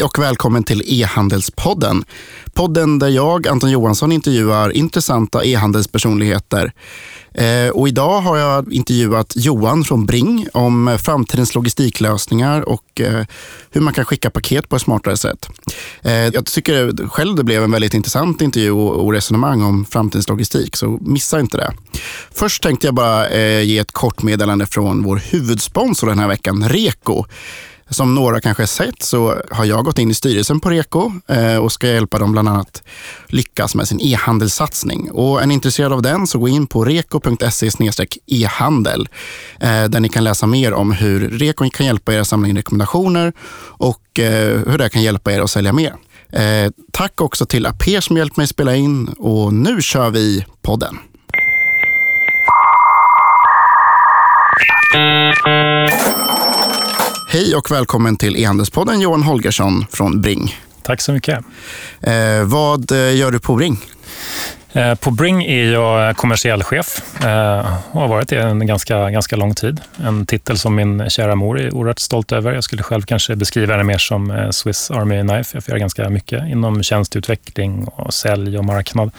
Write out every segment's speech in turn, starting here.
Hej och välkommen till E-handelspodden. Podden där jag, Anton Johansson, intervjuar intressanta e-handelspersonligheter. Eh, och idag har jag intervjuat Johan från Bring om framtidens logistiklösningar och eh, hur man kan skicka paket på ett smartare sätt. Eh, jag tycker själv det blev en väldigt intressant intervju och resonemang om framtidens logistik, så missa inte det. Först tänkte jag bara ge ett kort meddelande från vår huvudsponsor den här veckan, Reko. Som några kanske sett så har jag gått in i styrelsen på Reko eh, och ska hjälpa dem bland annat lyckas med sin e-handelssatsning. Och är ni intresserade av den så gå in på reko.se e-handel eh, där ni kan läsa mer om hur Reko kan hjälpa er att samla in rekommendationer och eh, hur det kan hjälpa er att sälja mer. Tack också till Aper som hjälpt mig spela in och nu kör vi podden. Hej och välkommen till e-handelspodden Johan Holgersson från Bring. Tack så mycket. Eh, vad eh, gör du på Bring? Eh, på Bring är jag kommersiell chef eh, och har varit det en ganska, ganska lång tid. En titel som min kära mor är oerhört stolt över. Jag skulle själv kanske beskriva det mer som eh, Swiss Army Knife. Jag får göra ganska mycket inom tjänsteutveckling och sälj och marknad.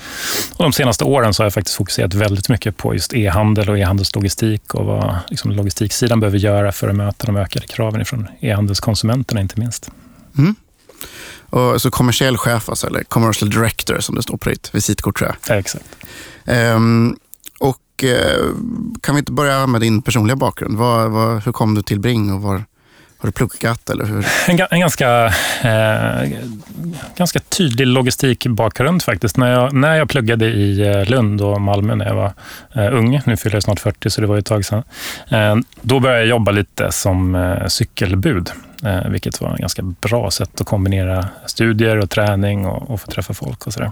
Och de senaste åren så har jag faktiskt fokuserat väldigt mycket på just e-handel och e-handelslogistik och vad liksom, logistiksidan behöver göra för att möta de ökade kraven från e-handelskonsumenterna inte minst. Mm. Och, så kommersiell chef, alltså, eller commercial director som det står på ditt visitkort tror jag. Ja, exakt. Um, och uh, kan vi inte börja med din personliga bakgrund? Var, var, hur kom du till Bring och var, har du pluggat? Eller hur? En, en ganska, eh, ganska tydlig logistikbakgrund faktiskt. När jag, när jag pluggade i eh, Lund och Malmö när jag var eh, ung, nu fyller jag snart 40 så det var ett tag sedan, eh, då började jag jobba lite som eh, cykelbud. Eh, vilket var ett ganska bra sätt att kombinera studier och träning och, och få träffa folk och sådär.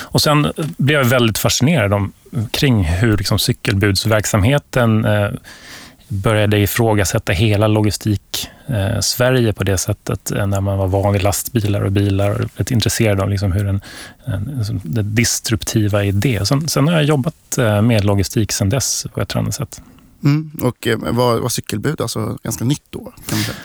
Och sen blev jag väldigt fascinerad om, kring hur liksom cykelbudsverksamheten eh, började ifrågasätta hela logistik-Sverige eh, på det sättet eh, när man var van vid lastbilar och bilar och blev intresserad av liksom hur en, en, liksom det disruptiva i det. Sen, sen har jag jobbat eh, med logistik sen dess på ett annat sätt. Mm. Och eh, var, var cykelbud alltså ganska nytt då?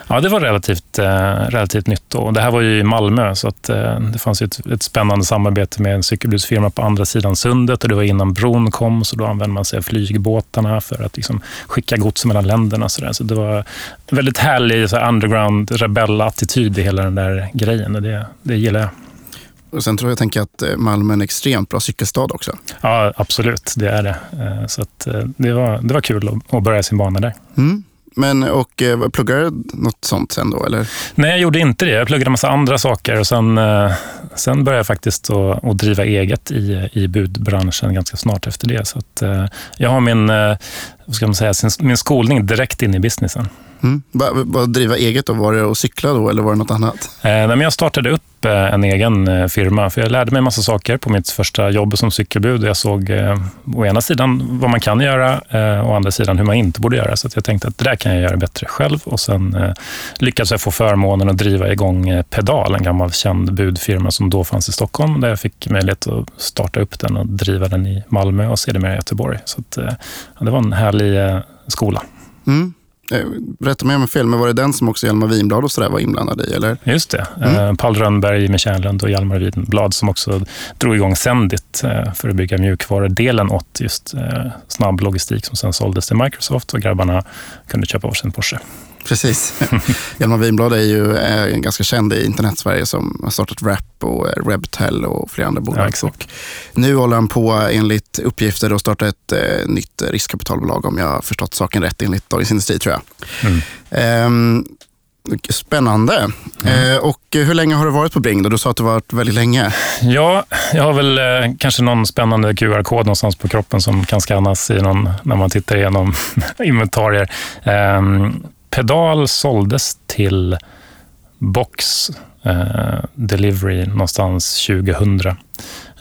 Ja, det var relativt, eh, relativt nytt då. Det här var ju i Malmö, så att, eh, det fanns ett, ett spännande samarbete med en cykelbudsfirma på andra sidan sundet och det var innan bron kom, så då använde man sig av flygbåtarna för att liksom, skicka gods mellan länderna. Så, där. så det var en väldigt härlig så underground rebell-attityd i hela den där grejen och det, det gillar jag. Och sen tror jag tänker att eh, Malmö är en extremt bra cykelstad också. Ja, absolut. Det är det. Eh, så eh, det, var, det var kul att börja sin bana där. Mm. Men och pluggade du något sånt sen då? Eller? Nej, jag gjorde inte det. Jag pluggade en massa andra saker och sen, sen började jag faktiskt att, att driva eget i, i budbranschen ganska snart efter det. Så att, jag har min, vad ska man säga, min skolning direkt in i businessen. Mm. Vad driva eget då? Var det att cykla då eller var det något annat? Eh, jag startade upp eh, en egen eh, firma. För jag lärde mig en massa saker på mitt första jobb som cykelbud. Jag såg eh, å ena sidan vad man kan göra och å andra sidan hur man inte borde göra. Så jag tänkte att det där kan jag göra bättre själv. Och sen eh, lyckades jag få förmånen att driva igång Pedal, en gammal känd budfirma som då fanns i Stockholm. Där jag fick möjlighet att starta upp den och driva den i Malmö och sedermera i Göteborg. Så att, eh, det var en härlig skola. Mm. Eh, Rätta mig om jag fel, men var det den som också Hjalmar Winblad och sådär var inblandad i? Eller? Just det. Mm. Eh, Paul Rönnberg, Jimmy Kärnlund och Hjalmar Winblad som också drog igång Sendit eh, för att bygga mjukvarudelen åt just snabb logistik som sen såldes till Microsoft och grabbarna kunde köpa varsin Porsche. Precis. Hjalmar Winblad är ju är ganska känd i internet-Sverige som har startat Rap och Rebtel och flera andra bolag. Ja, och nu håller han på enligt uppgifter att starta ett eh, nytt riskkapitalbolag om jag har förstått saken rätt enligt Dagens Industri tror jag. Mm. Eh, Spännande. Mm. Eh, och hur länge har du varit på Bring? Då? Du sa att du varit väldigt länge. Ja, jag har väl eh, kanske någon spännande QR-kod någonstans på kroppen som kan skannas i någon, när man tittar igenom inventarier. Eh, Pedal såldes till Box eh, Delivery någonstans 2000.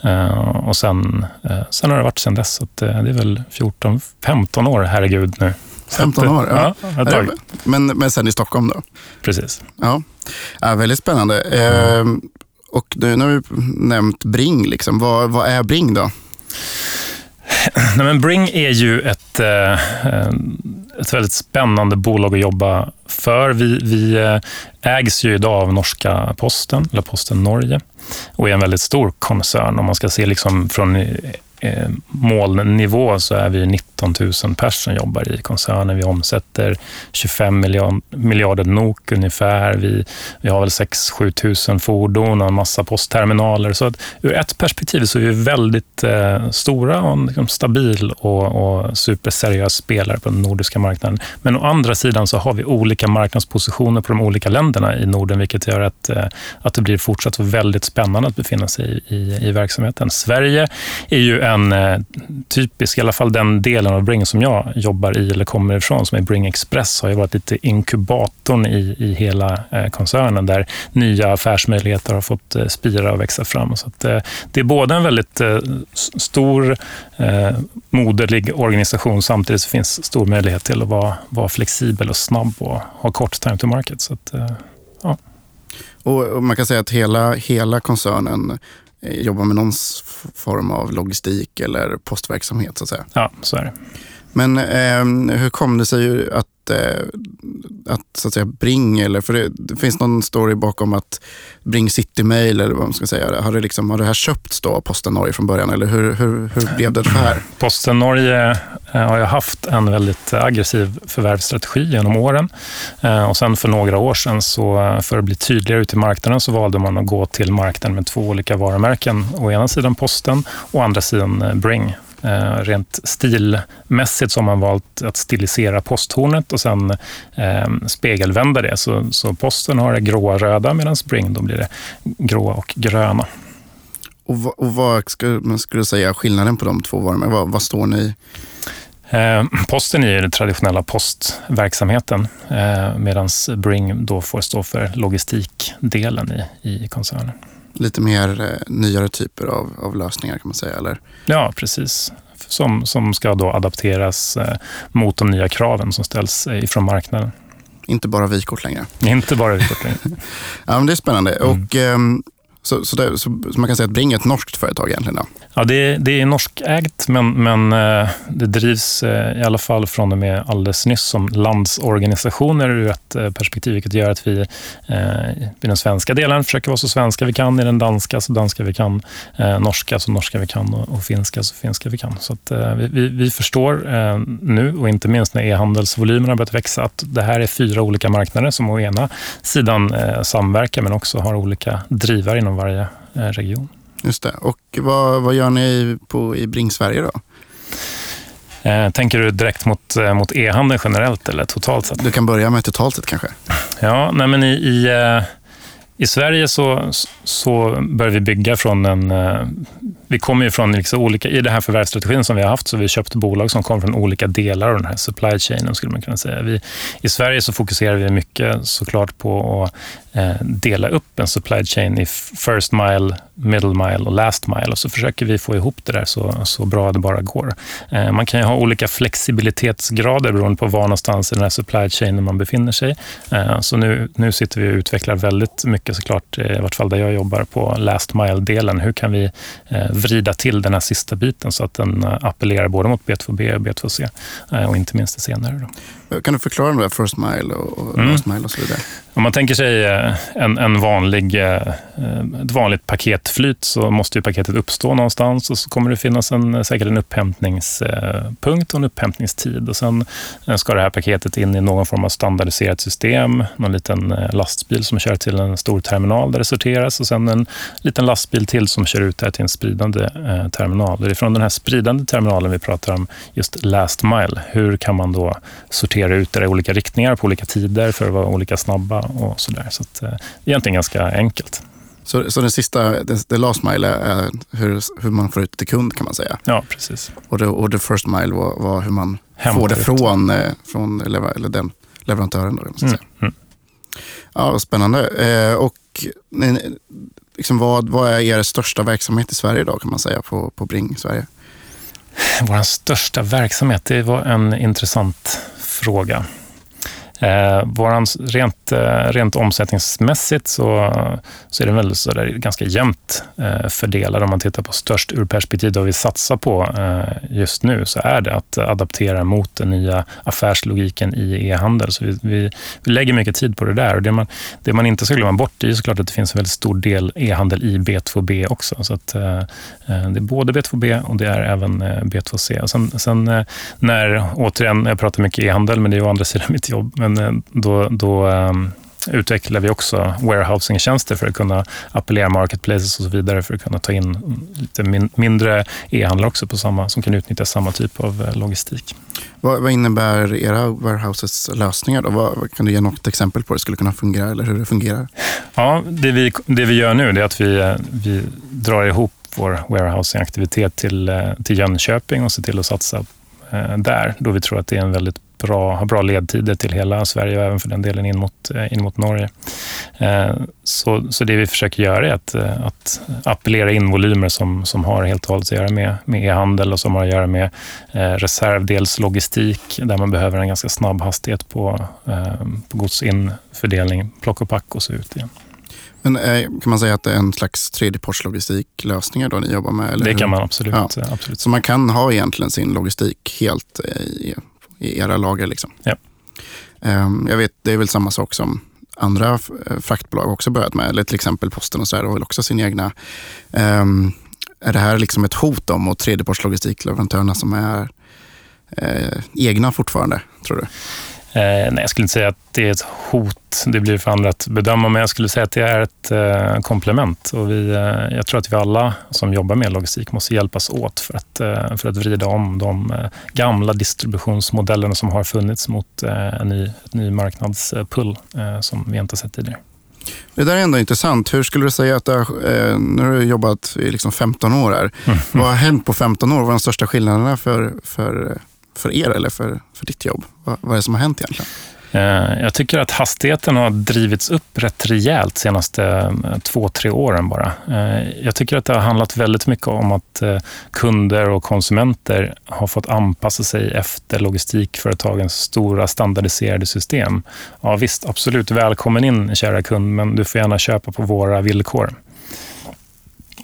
Eh, och sen, eh, sen har det varit sen dess. Så det är väl 14-15 år, herregud nu. 15 år? Ja. ja men, men sen i Stockholm då? Precis. Ja, ja väldigt spännande. Mm. och nu har vi nämnt Bring. Liksom. Vad, vad är Bring då? Nej, men Bring är ju ett, eh, eh, ett väldigt spännande bolag att jobba för. Vi, vi eh, ägs ju idag av norska Posten, eller Posten Norge, och är en väldigt stor koncern. Om man ska se liksom från eh, molnnivå så är vi 19 000 personer som jobbar i koncernen. Vi omsätter 25 miljarder NOK ungefär. Vi, vi har väl 6-7 000 fordon och en massa postterminaler. Så att ur ett perspektiv så är vi väldigt eh, stora och en liksom, stabil och, och superseriös spelare på den nordiska marknaden. Men å andra sidan så har vi olika marknadspositioner på de olika länderna i Norden, vilket gör att, eh, att det blir fortsatt väldigt spännande att befinna sig i, i, i verksamheten. Sverige är ju en eh, typisk, i alla fall den delen av Bring som jag jobbar i eller kommer ifrån, som är Bring Express, har ju varit lite inkubatorn i, i hela eh, koncernen där nya affärsmöjligheter har fått eh, spira och växa fram. Så att, eh, det är både en väldigt eh, stor, eh, moderlig organisation samtidigt så finns stor möjlighet till att vara, vara flexibel och snabb och ha kort time to market. Så att, ja. Och, man kan säga att hela, hela koncernen jobba med någon form av logistik eller postverksamhet så att säga. Ja, så är det. Men eh, hur kom det sig att, eh, att, så att säga, Bring, eller, för det, det, finns någon story bakom att Bring City Mail, eller vad man ska säga, har det, liksom, har det här köpts då av Posten Norge från början, eller hur, hur, hur blev det så här? Posten Norge eh, har ju haft en väldigt aggressiv förvärvsstrategi genom åren. Eh, och sen för några år sedan, så, eh, för att bli tydligare ute i marknaden, så valde man att gå till marknaden med två olika varumärken. Å ena sidan Posten och å andra sidan Bring. Eh, rent stilmässigt så har man valt att stilisera posthornet och sen eh, spegelvända det. Så, så posten har det gråa röda medan Spring då blir det gråa och gröna. Och, och vad skulle man skulle säga skillnaden på de två varorna? Vad, vad står ni Eh, posten är den traditionella postverksamheten eh, medan Bring då får stå för logistikdelen i, i koncernen lite mer eh, nyare typer av, av lösningar kan man säga, eller? Ja, precis. Som, som ska då adapteras eh, mot de nya kraven som ställs eh, ifrån marknaden. Inte bara vykort längre? Inte bara vykort längre. ja, men det är spännande. Mm. Och, um, så, så, det, så, så, man kan säga att Bring är ett norskt företag egentligen? Då. Ja, det, det är norskägt, men, men eh, det drivs eh, i alla fall från och med alldeles nyss som landsorganisationer ur ett eh, perspektiv, vilket gör att vi i den svenska delen försöker vara så svenska vi kan, i den danska så danska vi kan, norska så norska vi kan och, och finska så finska vi kan. Så att, vi, vi förstår nu, och inte minst när e-handelsvolymerna börjat växa, att det här är fyra olika marknader som å ena sidan samverkar, men också har olika drivare inom varje region. Just det. Och vad, vad gör ni på, i Bring Sverige då? Eh, tänker du direkt mot, eh, mot e-handeln generellt eller totalt sett? Du kan börja med totalt sett kanske. Ja, nej men i, i, eh, i Sverige så, så börjar vi bygga från en vi kommer ju från liksom olika, i den här förvärvsstrategin som vi har haft, så har vi köpt bolag som kommer från olika delar av den här supply chainen, skulle man kunna säga. Vi, I Sverige så fokuserar vi mycket såklart på att eh, dela upp en supply chain i first mile, middle mile och last mile och så försöker vi få ihop det där så, så bra det bara går. Eh, man kan ju ha olika flexibilitetsgrader beroende på var någonstans i den här supply chainen man befinner sig. Eh, så nu, nu sitter vi och utvecklar väldigt mycket såklart, eh, i vart fall där jag jobbar på last mile-delen. Hur kan vi eh, vrida till den här sista biten så att den eh, appellerar både mot B2B och B2C eh, och inte minst det senare. Då. Kan du förklara det där first mile och mm. last mile och så vidare? Om man tänker sig eh, en, en vanlig, ett vanligt paketflyt så måste ju paketet uppstå någonstans och så kommer det finnas en, säkert en upphämtningspunkt och en upphämtningstid. Och sen ska det här paketet in i någon form av standardiserat system, någon liten lastbil som kör till en stor terminal där det sorteras och sen en liten lastbil till som kör ut det här till en spridande spridande eh, terminal. Det är från den här spridande terminalen vi pratar om, just last mile. Hur kan man då sortera ut det i olika riktningar på olika tider för att vara olika snabba och sådär. Så att, eh, det är egentligen ganska enkelt. Så, så den sista, the last mile är hur, hur man får ut det till kund kan man säga? Ja, precis. Och the, och the first mile var, var hur man Hämtar får det från, eh, från eller den leverantören. Då, måste mm, säga. Mm. Ja, spännande. Och liksom vad, vad är er största verksamhet i Sverige idag kan man säga på, på Bring Sverige? Vår största verksamhet, det var en intressant fråga. Eh, våran, rent, eh, rent omsättningsmässigt så, så är den väl så där ganska jämnt eh, fördelad. Om man tittar på störst ur perspektiv vad vi satsar på eh, just nu så är det att adaptera mot den nya affärslogiken i e-handel. Så vi, vi, vi, lägger mycket tid på det där. Och det, man, det man inte ska glömma bort är såklart att det finns en väldigt stor del e-handel i B2B också. Så att, eh, eh det är både B2B och det är även eh, B2C. Sen, sen eh, när, återigen, jag pratar mycket e-handel, men det är å andra sidan mitt jobb. Men eh, då, då um, utvecklar vi också warehousing-tjänster för att kunna appellera marketplaces och så vidare för att kunna ta in lite min, mindre e-handlare också på samma, som kan utnyttja samma typ av eh, logistik. Vad, vad innebär era warehouses lösningar? Då? Vad, kan du ge något exempel på hur det skulle kunna fungera eller hur det fungerar? Ja, det vi, det vi gör nu är att vi, eh, vi drar ihop vår warehousing-aktivitet till, till Jönköping och ser till att satsa Eh, där, då vi tror att det är en väldigt bra, har bra ledtider till hela Sverige och även för den delen in mot, eh, in mot Norge. Eh, så, så det vi försöker göra är att, att appellera in volymer som, som har helt och hållet att göra med, med e-handel och som har att göra med reservdelslogistik där man behöver en ganska snabb hastighet på, på godsinfördelning, plock och pack och så ut igen. Men kan man säga att det är en slags tredjepartslogistiklösningar då ni jobbar med? Eller det kan man absolut, ja. absolut. Så man kan ha egentligen sin logistik helt i i era lager. Liksom. Ja. Um, jag vet, det är väl samma sak som andra eh, fraktbolag också börjat med. Eller till exempel Posten och så där, har väl också sin egna. Um, är det här liksom ett hot om mot tredjepartslogistikleverantörerna som är eh, egna fortfarande, tror du? Eh, nej, jag skulle inte säga att det är ett hot. Det blir för andra att bedöma, men jag skulle säga att det är ett eh, komplement. Och vi, eh, jag tror att vi alla som jobbar med logistik måste hjälpas åt för att, för att vrida om de gamla distributionsmodellerna som har funnits mot en ny, ett ny marknadspull som vi inte har sett tidigare. Det där är ändå intressant. Hur skulle du säga att det har, nu har du jobbat i liksom 15 år här. Mm. Vad har hänt på 15 år? Vad är de största skillnaderna för, för för er eller för, för ditt jobb? Vad, vad är det som har hänt egentligen? Eh, jag tycker att hastigheten har drivits upp rätt rejält de senaste eh, två, tre åren bara. Eh, jag tycker att det har handlat väldigt mycket om att kunder och konsumenter har fått anpassa sig efter logistikföretagens stora standardiserade system. Ja, visst, absolut, välkommen in kära kund, men du får gärna köpa på våra villkor.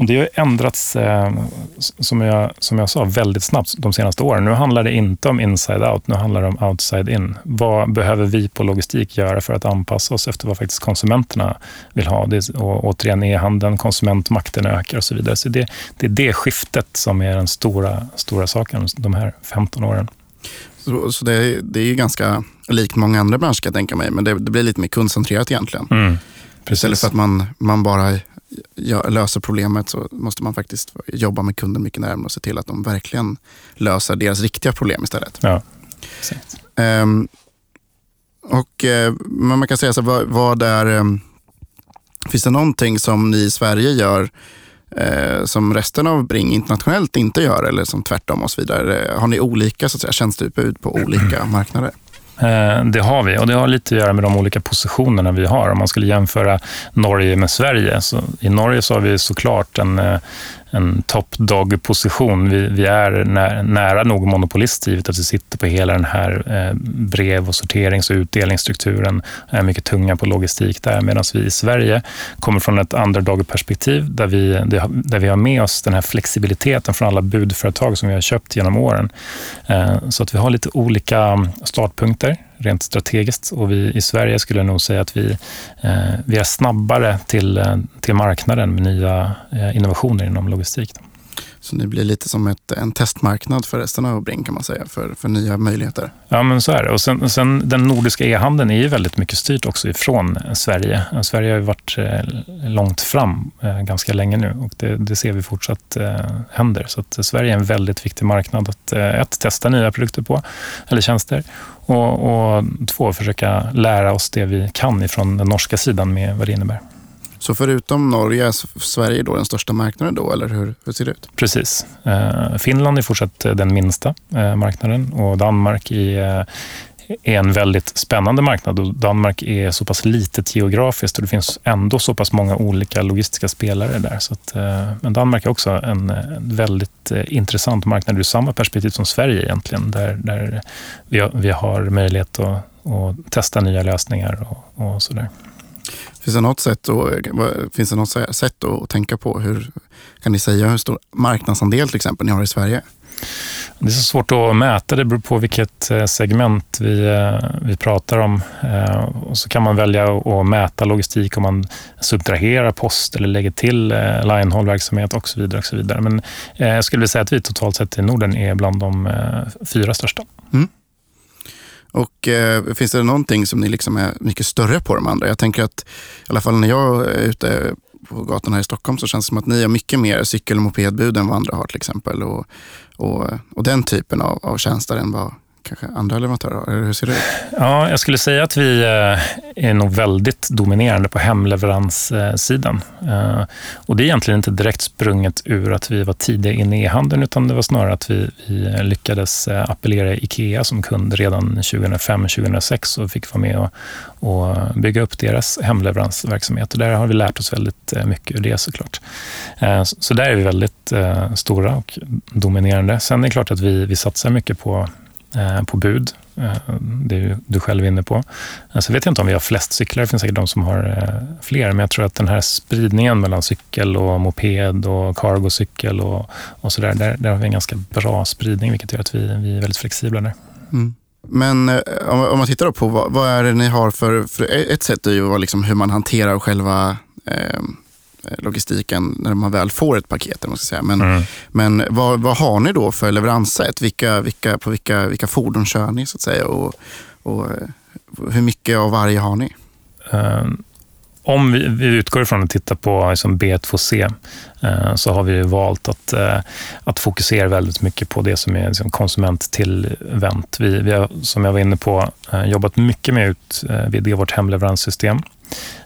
Och det har ändrats, eh, som, jag, som jag sa, väldigt snabbt de senaste åren. Nu handlar det inte om inside out, nu handlar det om outside in. Vad behöver vi på logistik göra för att anpassa oss efter vad faktiskt konsumenterna vill ha? Det, och återigen, e-handeln, konsumentmakten ökar och så vidare. Så det, det är det skiftet som är den stora, stora saken de här 15 åren. Så, så det, det, är ju ganska likt många andra branscher kan jag tänka mig, men det, det blir lite mer kundcentrerat egentligen. Mm, Istället för att man, man bara löser problemet så måste man faktiskt jobba med kunden mycket närmare och se till att de verkligen löser deras riktiga problem istället. Ja, um, och, uh, men man kan säga så vad, vad är, um, finns det någonting som ni i Sverige gör uh, som resten av Bring internationellt inte gör eller som tvärtom och så vidare? Har ni olika så att säga, tjänsteutbud på olika marknader? Eh, det har vi och det har lite att göra med de olika positionerna vi har. Om man skulle jämföra Norge med Sverige, så i Norge så har vi såklart en, eh, en top dog-position. Vi, vi, är nä, nära nog monopolist givet att vi sitter på hela den här eh, brev och sorterings och utdelningsstrukturen. Är mycket tunga på logistik där, medan vi i Sverige kommer från ett underdog-perspektiv där vi, där vi har med oss den här flexibiliteten från alla budföretag som vi har köpt genom åren. Eh, så att vi har lite olika startpunkter rent strategiskt. Och vi i Sverige skulle nog säga att vi, eh, vi är snabbare till, eh, till marknaden med nya eh, innovationer inom logistik. Så ni blir lite som ett, en testmarknad för resten av Bring kan man säga, för, för nya möjligheter? Ja, men så är det. Och sen, sen den nordiska e-handeln är ju väldigt mycket styrt också ifrån Sverige. Sverige har ju varit eh, långt fram eh, ganska länge nu och det, det ser vi fortsatt eh, händer. Så att Sverige är en väldigt viktig marknad att ett, testa nya produkter på, eller tjänster och, och två, försöka lära oss det vi kan ifrån den norska sidan med vad det innebär. Så förutom Norge är Sverige då den största marknaden då, eller hur, hur ser det ut? Precis. Eh, Finland är fortsatt eh, den minsta eh, marknaden och Danmark är eh, är en väldigt spännande marknad och Danmark är så pass litet geografiskt och det finns ändå så pass många olika logistiska spelare där. Så att, eh, men Danmark är också en, en väldigt eh, intressant marknad ur samma perspektiv som Sverige egentligen, där, där vi, har, vi har möjlighet att att, testa nya lösningar och, och sådär. Finns det något sätt, att, finns det något sätt att tänka på? Hur, kan ni säga hur stor marknadsandel till exempel ni har i Sverige? Det är så svårt att mäta. Det beror på vilket eh, segment vi, eh, vi pratar om. Eh, och så kan man välja att mäta logistik om man subtraherar post eller lägger till linehaul-verksamhet och så vidare. Och så vidare. Men jag skulle säga att vi totalt sett i Norden är bland de fyra största. Mm. Och eh, Finns det någonting som ni liksom är mycket större på de andra? Jag tänker att i alla fall när jag är ute på gatan här i Stockholm så känns det som att ni har mycket mer cykel och mopedbud än vad andra har till exempel. Och, och, och den typen av, av tjänster än vad kanske andra leverantörer har? Hur ser det ut? Ja, jag skulle säga att vi eh, är nog väldigt dominerande på hemleveranssidan. Eh, och det är egentligen inte direkt sprunget ur att vi var tidiga inne i e-handeln, utan det var snarare att vi, vi lyckades eh, appellera IKEA som kund redan 2005-2006 och fick vara med och, och bygga upp deras hemleveransverksamhet. Och där har vi lärt oss väldigt mycket ur det såklart. Så där är vi väldigt stora och dominerande. Sen är det klart att vi, vi satsar mycket på Eh, på bud. Eh, det är du själv inne på. Så vet jag inte om vi har flest cyklar. Det finns säkert de som har eh, fler. Men jag tror att den här spridningen mellan cykel och moped och cargocykel och, och så där, där, där har vi en ganska bra spridning, vilket gör att vi, vi är väldigt flexibla där. Mm. Men om man tittar på vad, vad, är det ni har för, för ett sätt är ju liksom hur man hanterar själva Eh, logistiken när man väl får ett paket. Man ska säga. Men, mm. men vad, vad har ni då för leveranssätt? Vilka, vilka, på vilka, vilka fordon kör ni så att säga? Och, och eh, hur mycket av varje har ni? Um, om vi, vi, utgår ifrån att titta på liksom B2C uh, så har vi valt att, att fokusera väldigt mycket på det som är liksom konsumenttillvänt. Vi, vi har, som jag var inne på, jobbat mycket med ut vid vårt hemleveranssystem.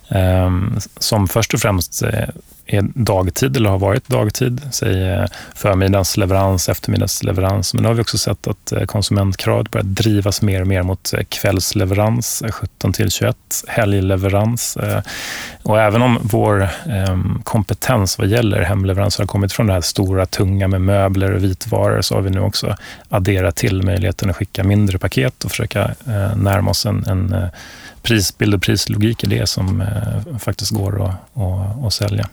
Ehm, som först och främst eh, är dagtid eller har varit dagtid. Säg förmiddagsleverans, eftermiddagsleverans. Men nu har vi också sett att eh, konsumentkravet börjar drivas mer och mer mot eh, kvällsleverans, 17 till 21, helgleverans. Och även om vår ehm, kompetens vad gäller hemleverans har kommit från det här stora, tunga med möbler och vitvaror, så har vi nu också adderat till möjligheten att skicka mindre paket och försöka närma oss en, en prisbild och prislogik är det som eh, faktiskt går att, att, att, sälja.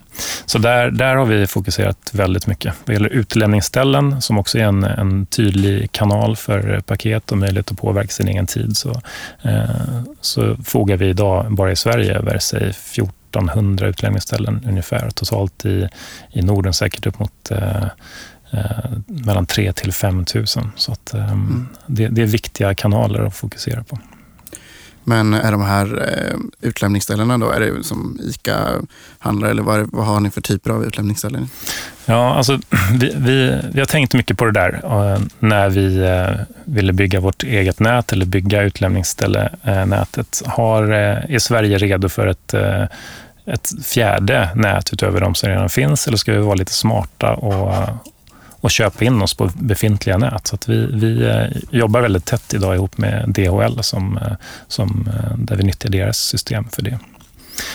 Så där, där har vi fokuserat väldigt mycket. Vad gäller utlämningsställen, som också är en, en tydlig kanal för paket och möjlighet att påverka sin egen tid, så, eh, så fogar vi idag bara i Sverige över sig 1400 utlämningsställen ungefär. Totalt i, i Norden säkert upp mot eh, eh mellan 3 till 5 000. Så att, eh, mm. det, det är viktiga kanaler att fokusera på. Men är de här eh, utlämningsställena då, är det som ICA-handlare eller vad, vad, har ni för typer av utlämningsställen? Ja, alltså, vi, vi, vi har tänkt mycket på det där eh, när vi eh, ville bygga vårt eget nät eller bygga utlämningsställenätet. Har, eh, är Sverige redo för ett eh, ett fjärde nät utöver de som redan finns eller ska vi vara lite smarta och, och köpa in oss på befintliga nät. Så att vi, vi eh, jobbar väldigt tätt idag ihop med DHL som, eh, som, eh, där vi nyttjar deras system för det.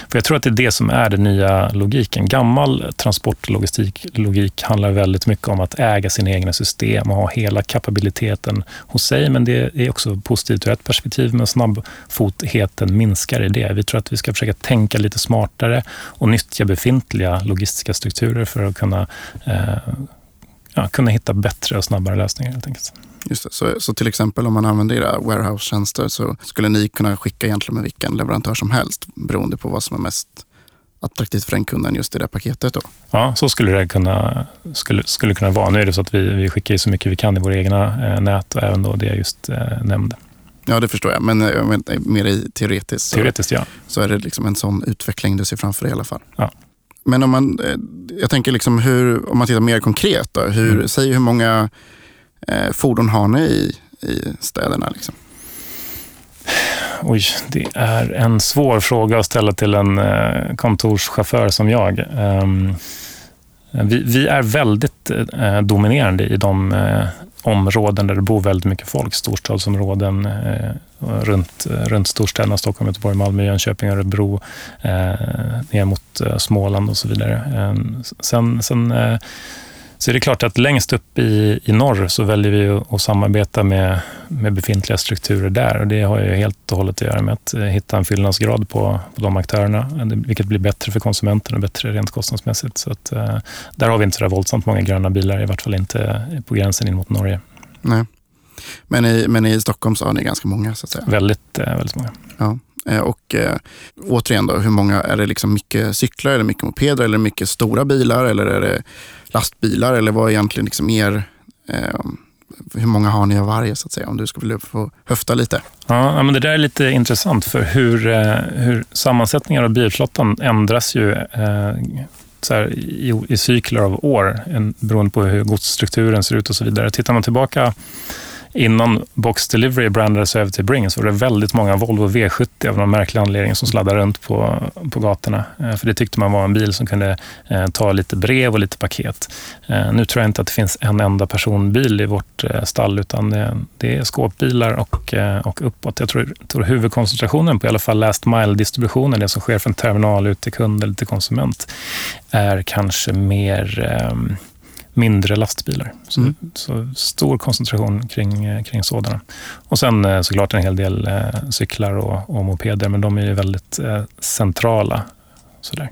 För jag tror att det är det som är den nya logiken. Gammal transportlogistiklogik handlar väldigt mycket om att äga sina egna system och ha hela kapabiliteten hos sig. Men det är också positivt ur ett perspektiv, men snabbfotheten minskar i det. Vi tror att vi ska försöka tänka lite smartare och nyttja befintliga logistiska strukturer för att kunna eh, ja, kunna hitta bättre och snabbare lösningar helt enkelt. Just det. Så, så till exempel om man använder era warehouse-tjänster så skulle ni kunna skicka egentligen med vilken leverantör som helst beroende på vad som är mest attraktivt för den kunden just i det paketet? Då. Ja, så skulle det kunna, skulle, skulle kunna vara. Nu är det så att vi, vi skickar så mycket vi kan i våra egna eh, nät och även då det jag just eh, nämnde. Ja, det förstår jag. Men eh, mer i teoretiskt, teoretiskt så, ja. så är det liksom en sån utveckling du ser framför dig i alla fall. Ja. Men om man, eh, jag tänker liksom hur, om man tittar mer konkret, då, hur, mm. säg hur många eh, fordon har ni i, i städerna? Liksom? Oj, det är en svår fråga att ställa till en eh, kontorschaufför som jag. Um, vi, vi, är väldigt eh, dominerande i de eh, områden där det bor väldigt mycket folk, storstadsområden eh, runt, eh, runt storstäderna, Stockholm, Göteborg, Malmö, Jönköping, Örebro, eh, ner mot eh, Småland och så vidare. Eh, sen, sen eh, så är det klart att längst upp i, i norr så väljer vi att samarbeta med, med befintliga strukturer där. Och det har ju helt och hållet att göra med att eh, hitta en fyllnadsgrad på, på de aktörerna, vilket blir bättre för konsumenten och bättre rent kostnadsmässigt. Så att, eh, där har vi inte så där våldsamt många gröna bilar, i vart fall inte på gränsen in mot Norge. Nej. Men i, men i Stockholm så har ni ganska många så att säga? Väldigt, eh, väldigt många. Ja. Eh, och eh, återigen, då, hur många, är det liksom mycket cyklar, eller mycket mopeder, eller mycket stora bilar, eller är det lastbilar? Eller vad är egentligen liksom er, eh, hur många har ni av varje, så att säga, om du skulle få höfta lite? Ja, men det där är lite intressant, för hur, eh, hur sammansättningen av bilflottan ändras ju eh, så här, i, i cykler av år, en, beroende på hur godsstrukturen ser ut och så vidare. Tittar man tillbaka innan Box Delivery brandades över till Bring så var det väldigt många Volvo V70 av någon märklig anledning som sladdade runt på, på gatorna. Eh, för det tyckte man var en bil som kunde eh, ta lite brev och lite paket. Eh, nu tror jag inte att det finns en enda personbil i vårt eh, stall utan det, det är skåpbilar och, eh, och uppåt. Jag tror, tror huvudkoncentrationen på i alla fall last mile-distributionen, det som sker från terminal ut till kund eller till konsument, är kanske mer eh, mindre lastbilar. Så, mm. så, stor koncentration kring, eh, kring sådana. Och sen eh, såklart en hel del eh, cyklar och, och mopeder, men de är ju väldigt centrala. Sådär.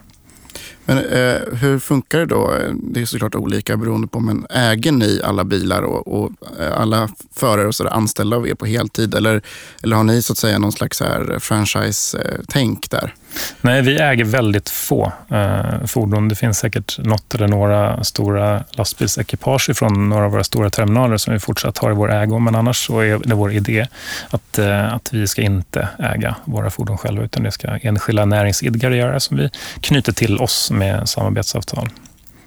Men eh, hur funkar det då? Det är såklart olika beroende på, men äger ni alla bilar och, och alla förare och så där, anställda av er på heltid? Eller, eller har ni så att säga någon slags franchise-tänk där? Nej, vi äger väldigt få eh, fordon. Det finns säkert något eller några stora lastbilsekipage från några av våra stora terminaler som vi fortsatt har i vår ägo. Men annars så är det vår idé att, eh, att vi ska inte äga våra fordon själva, utan det ska enskilda näringsidkare göra som vi knyter till oss med samarbetsavtal.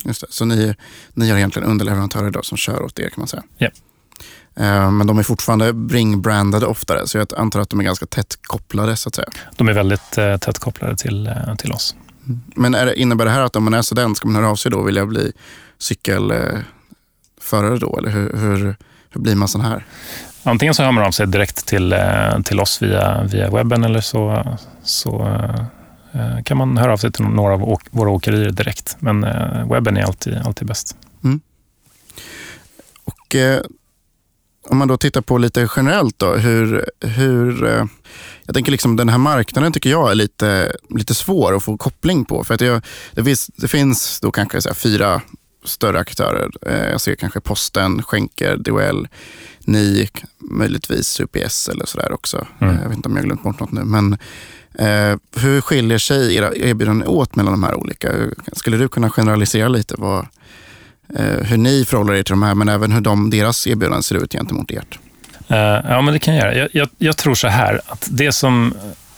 Just det. Så ni, ni har egentligen underleverantörer då som kör åt er kan man säga? Ja. Eh, men de är fortfarande Bring-brandade oftare, så jag antar att de är ganska tätt kopplade. så att säga. De är väldigt eh, tätt kopplade till, eh, till oss. Mm. Men det, innebär det här att om man är student, ska man höra av sig då? Vill jag bli cykelförare då? Eller hur, hur, hur blir man sån här? Antingen så hör man av sig direkt till, till oss via, via webben eller så, så kan man höra av sig till några av våra åkerier direkt. Men webben är alltid, alltid bäst. Mm. Och om man då tittar på lite generellt då, hur, hur eh, jag tänker liksom den här marknaden tycker jag är lite, lite svår att få koppling på. För att jag, det, finns, det finns då kanske så fyra större aktörer. Eh, jag ser kanske Posten, Schenker, DHL, ni, möjligtvis UPS eller sådär också. Mm. Jag vet inte om jag glömt bort något nu. Men eh, hur skiljer sig era erbjudanden åt mellan de här olika? Skulle du kunna generalisera lite vad, Eh, hur ni förhåller er till de här, men även hur de, deras erbjudanden ser ut gentemot ert. Uh, ja, men det kan jag göra. Jag, jag, jag tror så här, att det som,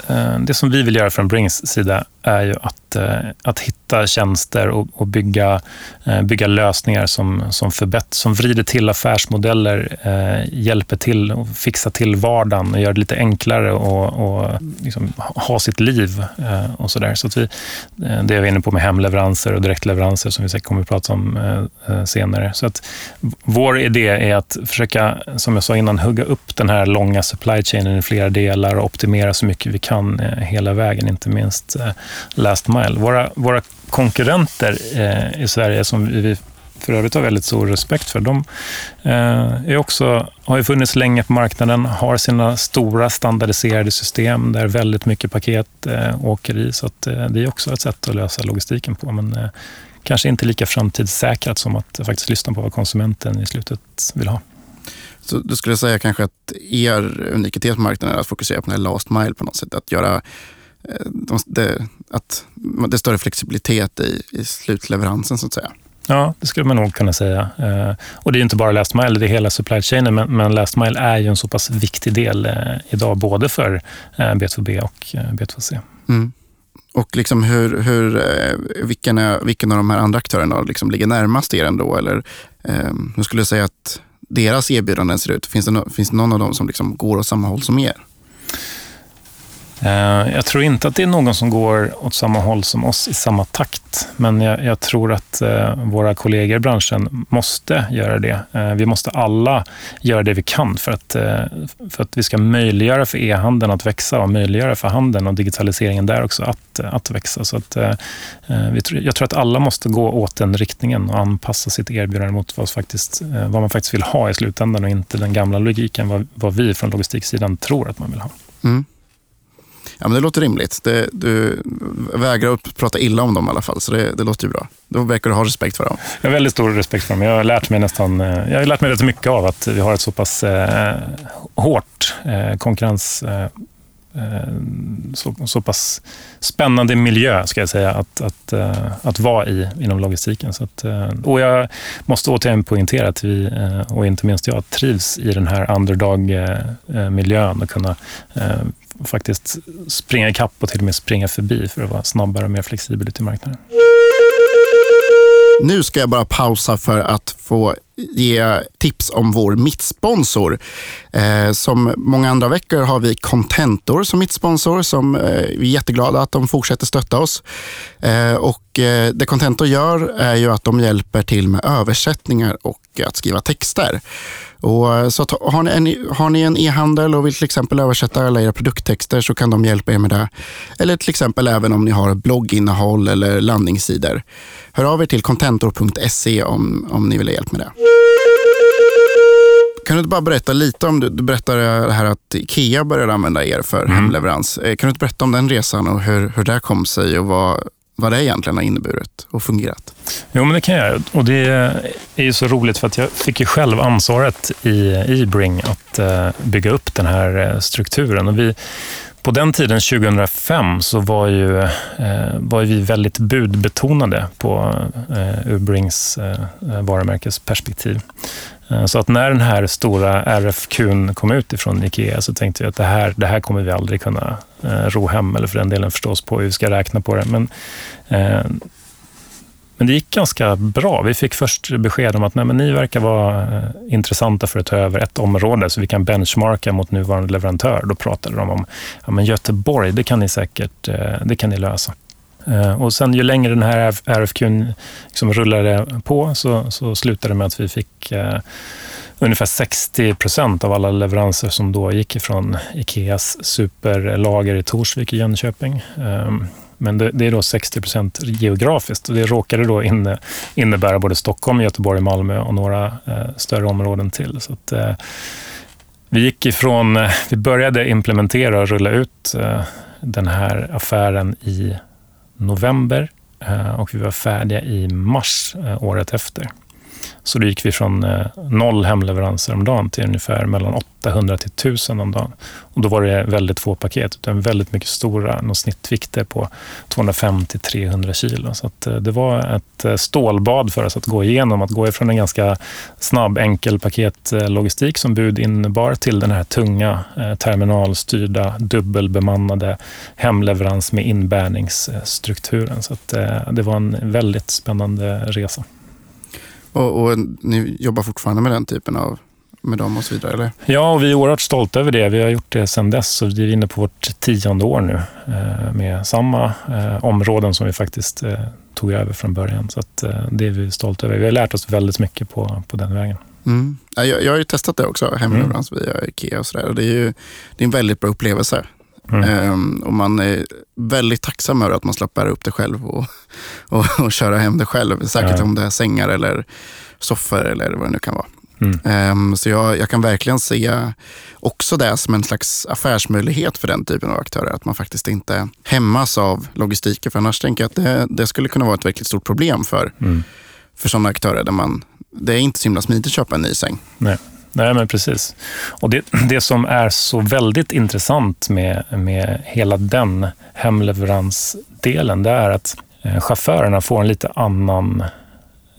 uh, det som vi vill göra från Brings sida är ju att, eh, att hitta tjänster och, och bygga, eh, bygga lösningar som, som, förbätt, som vrider till affärsmodeller, eh, hjälper till och fixar till vardagen och gör det lite enklare att liksom ha sitt liv och sådär. Så att vi, det är vi inne på med hemleveranser och direktleveranser som vi säkert kommer att prata om senare. Så att vår idé är att försöka, som jag sa innan, hugga upp den här långa supply chainen i flera delar och optimera så mycket vi kan hela vägen, inte minst last mile. Våra, våra konkurrenter eh, i Sverige, som vi för övrigt har väldigt stor respekt för, de eh, är också, har ju funnits länge på marknaden, har sina stora standardiserade system där väldigt mycket paket eh, åker i. Så att, eh, det är också ett sätt att lösa logistiken på. Men eh, kanske inte lika framtidssäkrat som att faktiskt lyssna på vad konsumenten i slutet vill ha. Så du skulle säga kanske att er unikitet på marknaden är att fokusera på den här last mile på något sätt. Att göra de, det, att det är större flexibilitet i, i slutleveransen så att säga. Ja, det skulle man nog kunna säga. Eh, och det är inte bara last mile, det är hela supply chainen, men, men last mile är ju en så pass viktig del eh, idag, både för B2B och B2C. Mm. Och liksom hur, hur, vilken, är, vilken av de här andra aktörerna liksom ligger närmast er ändå? Eller eh, hur skulle jag säga att deras erbjudanden ser ut? Finns det, no, finns det någon av dem som liksom går åt samma håll som er? Eh, jag tror inte att det är någon som går åt samma håll som oss i samma takt, men jag, jag tror att eh, våra kollegor i branschen måste göra det. Eh, vi måste alla göra det vi kan för att, för att vi ska möjliggöra för e-handeln att växa och möjliggöra för handeln och digitaliseringen där också att, att växa. Så att, jag tror att alla måste gå åt den riktningen och anpassa sitt erbjudande mot vad, faktiskt, vad man faktiskt vill ha i slutändan och inte den gamla logiken, vad, vad vi från logistiksidan tror att man vill ha. Mm. Ja, men det låter rimligt. Det, du vägrar att prata illa om dem i alla fall, så det, det låter ju bra. Då verkar du ha respekt för dem. Jag har väldigt stor respekt för dem. Jag har lärt mig nästan, eh, jag har lärt mig rätt mycket av att vi har ett så pass eh, hårt eh, konkurrens eh, eh, så, så pass spännande miljö, ska jag säga, att, att, eh, att vara i inom logistiken. Så att, eh, och jag måste återigen poängtera att vi, eh, och inte minst jag, trivs i den här underdog-miljön och kunna faktiskt springa ikapp och till och med springa förbi för att vara snabbare och mer flexibel ute i marknaden. Nu ska jag bara pausa för att få ge tips om vår mittsponsor. Eh, som många andra veckor har vi Contentor som mittsponsor som eh, vi är jätteglada att de fortsätter stötta oss. Eh, och eh, det Contentor gör är ju att de hjälper till med översättningar och att skriva texter. Och eh, så har, ni en, har ni en e-handel och vill till exempel översätta alla era produkttexter så kan de hjälpa er med det. Eller till exempel även om ni har blogginnehåll eller landningssidor. Hör av er till contentor.se om, om ni vill ha hjälp med det. Kan du inte bara berätta lite om, du, du berättade det här att Ikea började använda er för mm. hemleverans. Eh, kan du inte berätta om den resan och hur, hur det kom sig och vad, vad det egentligen har inneburit och fungerat? Jo, men det kan jag. Och det är ju så roligt för att jag fick ju själv ansvaret i, i Bring att eh, bygga upp den här eh, strukturen. Och vi, på den tiden, 2005, så var, ju, eh, var vi väldigt budbetonade på Ubrings Brings varumärkesperspektiv. Eh, så att när den här stora RFQn kom ut ifrån Ikea så tänkte jag att det här, det här kommer vi aldrig kunna eh, ro hem, eller för den delen förstås på hur vi ska räkna på det. Men eh, men det gick ganska bra. Vi fick först besked om att nej, men ni verkar vara intressanta för att ta över ett område så vi kan benchmarka mot nuvarande leverantör. Då pratade de om ja, men Göteborg, det kan ni säkert det kan ni lösa. Eh, och sen ju längre den här RFQn liksom rullade på så, så slutade det med att vi fick eh, ungefär 60 procent av alla leveranser som då gick ifrån Ikeas superlager i Torsvik i Jönköping. Eh, men det, det är då 60 procent geografiskt och det råkade då inne, innebära både Stockholm, Göteborg, Malmö och några eh, större områden till. Så att, eh, vi gick ifrån, eh, vi började implementera och rulla ut eh, den här affären i november eh, och vi var färdiga i mars eh, året efter. Så då gick vi från eh, noll hemleveranser om dagen till ungefär mellan 800 till 1000 om dagen. Och då var det väldigt få paket, utan väldigt mycket stora, någon snittvikter på 250-300 kilo. Så att, eh, det var ett eh, stålbad för oss att gå igenom, att gå ifrån en ganska snabb, enkel paketlogistik som bud innebar till den här tunga, terminalstyrda, dubbelbemannade hemleverans med inbärningsstrukturen. Så att, det var en väldigt spännande resa. Och, och, ni jobbar fortfarande med den typen av med dem och så vidare? Eller? Ja, och vi är oerhört stolta över det. Vi har gjort det sedan dess och vi är inne på vårt tionde år nu eh, med samma eh, områden som vi faktiskt eh, tog över från början. Så att, det är vi stolta över. Vi har lärt oss väldigt mycket på, på den vägen. Mm. Jag, jag har ju testat det också, hemleverans mm. via Ikea och sådär. Det är ju det är en väldigt bra upplevelse. Mm. Ehm, och man är väldigt tacksam över att man slapp bära upp det själv och, och, och köra hem det själv. Säkert ja. om det är sängar eller soffor eller vad det nu kan vara. Mm. Um, så jag, jag, kan verkligen se också det som en slags affärsmöjlighet för den typen av aktörer. Att man faktiskt inte hämmas av logistiken. För annars tänker jag att det, det skulle kunna vara ett verkligt stort problem för, mm. för sådana aktörer. Där man, det är inte så himla smidigt att köpa en ny säng. Nej. Nej, men precis. Och det, det som är så väldigt intressant med, med hela den hemleveransdelen, det är att eh, chaufförerna får en lite annan Eh,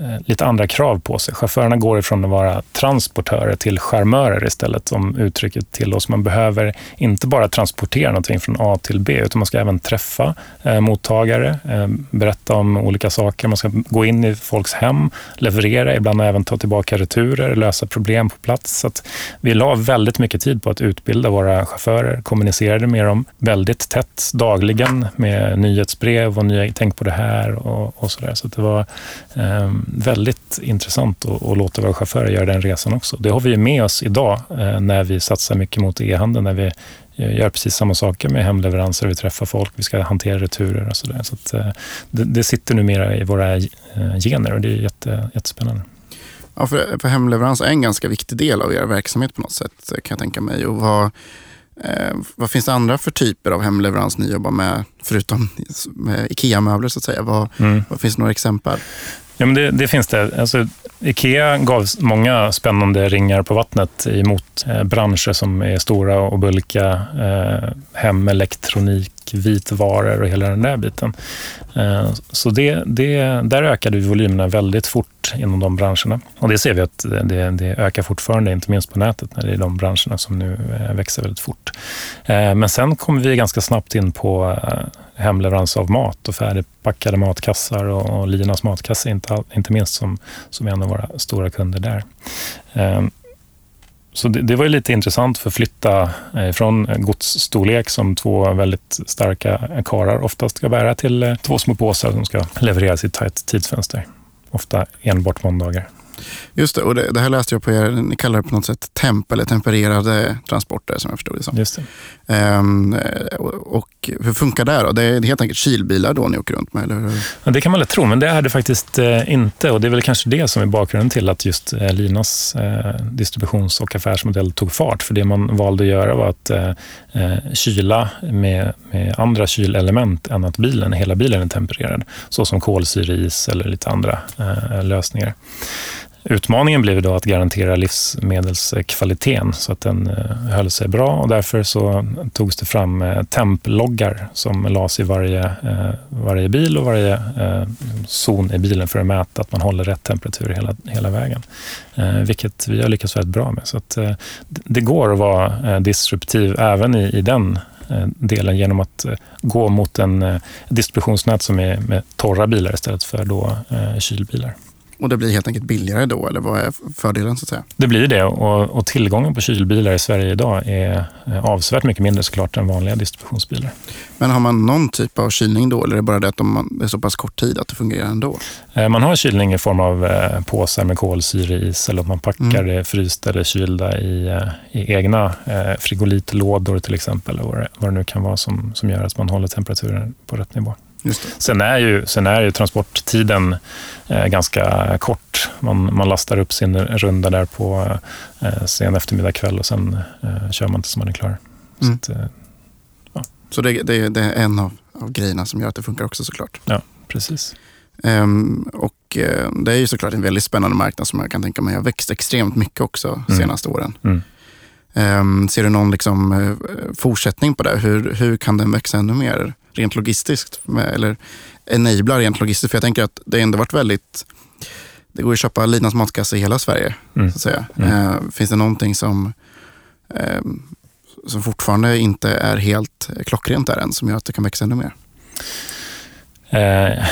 Eh, lite andra krav på sig. Chaufförerna går ifrån att vara transportörer till charmörer istället, om uttrycket tillåts. Man behöver inte bara transportera någonting från A till B, utan man ska även träffa eh, mottagare, eh, berätta om olika saker. Man ska gå in i folks hem, leverera, ibland även ta tillbaka returer, lösa problem på plats. Så vi la väldigt mycket tid på att utbilda våra chaufförer, kommunicerade med dem väldigt tätt dagligen med nyhetsbrev och nya, tänk på det här och, och så där. Så det var eh, väldigt intressant att, att låta våra chaufförer göra den resan också. Det har vi med oss idag eh, när vi satsar mycket mot e-handeln, när vi eh, gör precis samma saker med hemleveranser, vi träffar folk, vi ska hantera returer och sådär. Så, så eh, det, det sitter numera i våra gener och det är jätte, jättespännande. Ja, för, för hemleverans är en ganska viktig del av er verksamhet på något sätt kan jag tänka mig. Och vad, eh, vad finns det andra för typer av hemleverans ni jobbar med, förutom IKEA-möbler så att säga? Vad, mm. vad finns det några exempel? Ja, men det, det, finns det. Alltså, Ikea gav många spännande ringar på vattnet emot eh, branscher som är stora och bulka. Eh, hemelektronik, vitvaror och hela den där biten. Eh, så det, det, där ökade volymerna väldigt fort inom de branscherna. Och det ser vi att det, det ökar fortfarande, inte minst på nätet, när det är de branscherna som nu eh, växer väldigt fort. Eh, men sen kommer vi ganska snabbt in på eh, hemleverans av mat och färdigpackade matkassar och, och Linas matkasse, inte, inte minst, som, som är en av våra stora kunder där. Ehm, så det, det, var ju lite intressant för att flytta eh, från godsstorlek som två väldigt starka karar oftast ska bära till eh, två små påsar som ska levereras i ett tajt tidsfönster. Ofta enbart måndagar. Just det, och det, det, här läste jag på er, ni kallar det på något sätt temp eller tempererade transporter som jag förstod det som. Just det. Ehm, och, och, hur funkar det då? Det är helt enkelt kylbilar då ni åker runt med? Eller? Ja, det kan man lätt tro, men det är det faktiskt eh, inte. Och det är väl kanske det som är bakgrunden till att just eh, Linas eh, distributions och affärsmodell tog fart. För det man valde att göra var att eh, eh, kyla med, med andra kylelement än att bilen, hela bilen är tempererad. Så som kolsyreis eller lite andra eh, lösningar. Utmaningen blev då att garantera livsmedelskvaliteten så att den eh, höll sig bra och därför så togs det fram eh, temploggar som lades i varje, eh, varje bil och varje zon i bilen för att mäta att man håller rätt temperatur hela, hela vägen. Vilket vi har lyckats väldigt bra med. Så att det går att vara disruptiv även i, i den delen genom att gå mot en distributionsnät som är med torra bilar istället för då kylbilar. Och det blir helt enkelt billigare då, eller vad är fördelen så att säga? Det blir det och, och tillgången på kylbilar i Sverige idag är avsevärt mycket mindre såklart än vanliga distributionsbilar. Men har man någon typ av kylning då, eller är det bara det att de, det är så pass kort tid att det fungerar ändå? Eh, man har kylning i form av eh, påsar med kolsyreis eller att man packar mm. det frysta eller kylda i, eh, i egna frigolitlådor till exempel, eller vad det, vad det nu kan vara som, som gör att man håller temperaturen på rätt nivå. Sen är, ju, sen är ju transporttiden eh, ganska kort. Man, man lastar upp sin runda där på eh, sen eftermiddag kväll och sen eh, kör man tills man är klar. Mm. Så, att, eh, ja. så det, det, det, är en av, av grejerna som gör att det funkar också såklart? Ja, precis. Um, och uh, det är ju såklart en väldigt spännande marknad som jag kan tänka mig har växt extremt mycket också de mm. senaste åren. Mm. Um, ser du någon liksom, uh, fortsättning på det? Hur, hur kan den växa ännu mer? Rent logistiskt, eller enablar rent logistiskt. För jag tänker att det ändå varit väldigt, det går att köpa Linas matkasse i hela Sverige. Mm. Så att säga. Mm. Eh, finns det någonting som, eh, som fortfarande inte är helt klockrent där än, som gör att det kan växa ännu mer? Eh,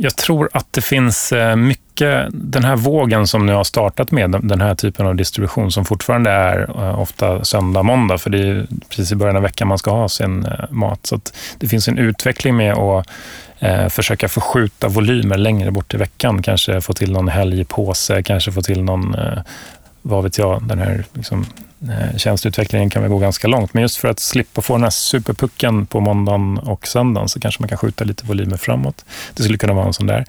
jag tror att det finns eh, mycket, den här vågen som nu har startat med den här typen av distribution som fortfarande är eh, ofta söndag, måndag, för det är precis i början av veckan man ska ha sin eh, mat. Så det finns en utveckling med att försöka förskjuta volymer längre bort i veckan. Kanske få till någon helgpåse, kanske få till någon vad vet jag, den här liksom, Eh, tjänsteutvecklingen kan vi gå ganska långt. Men just för att slippa få den här superpucken på måndagen och söndagen så kanske man kan skjuta lite volymer framåt. Det skulle kunna vara en sån där.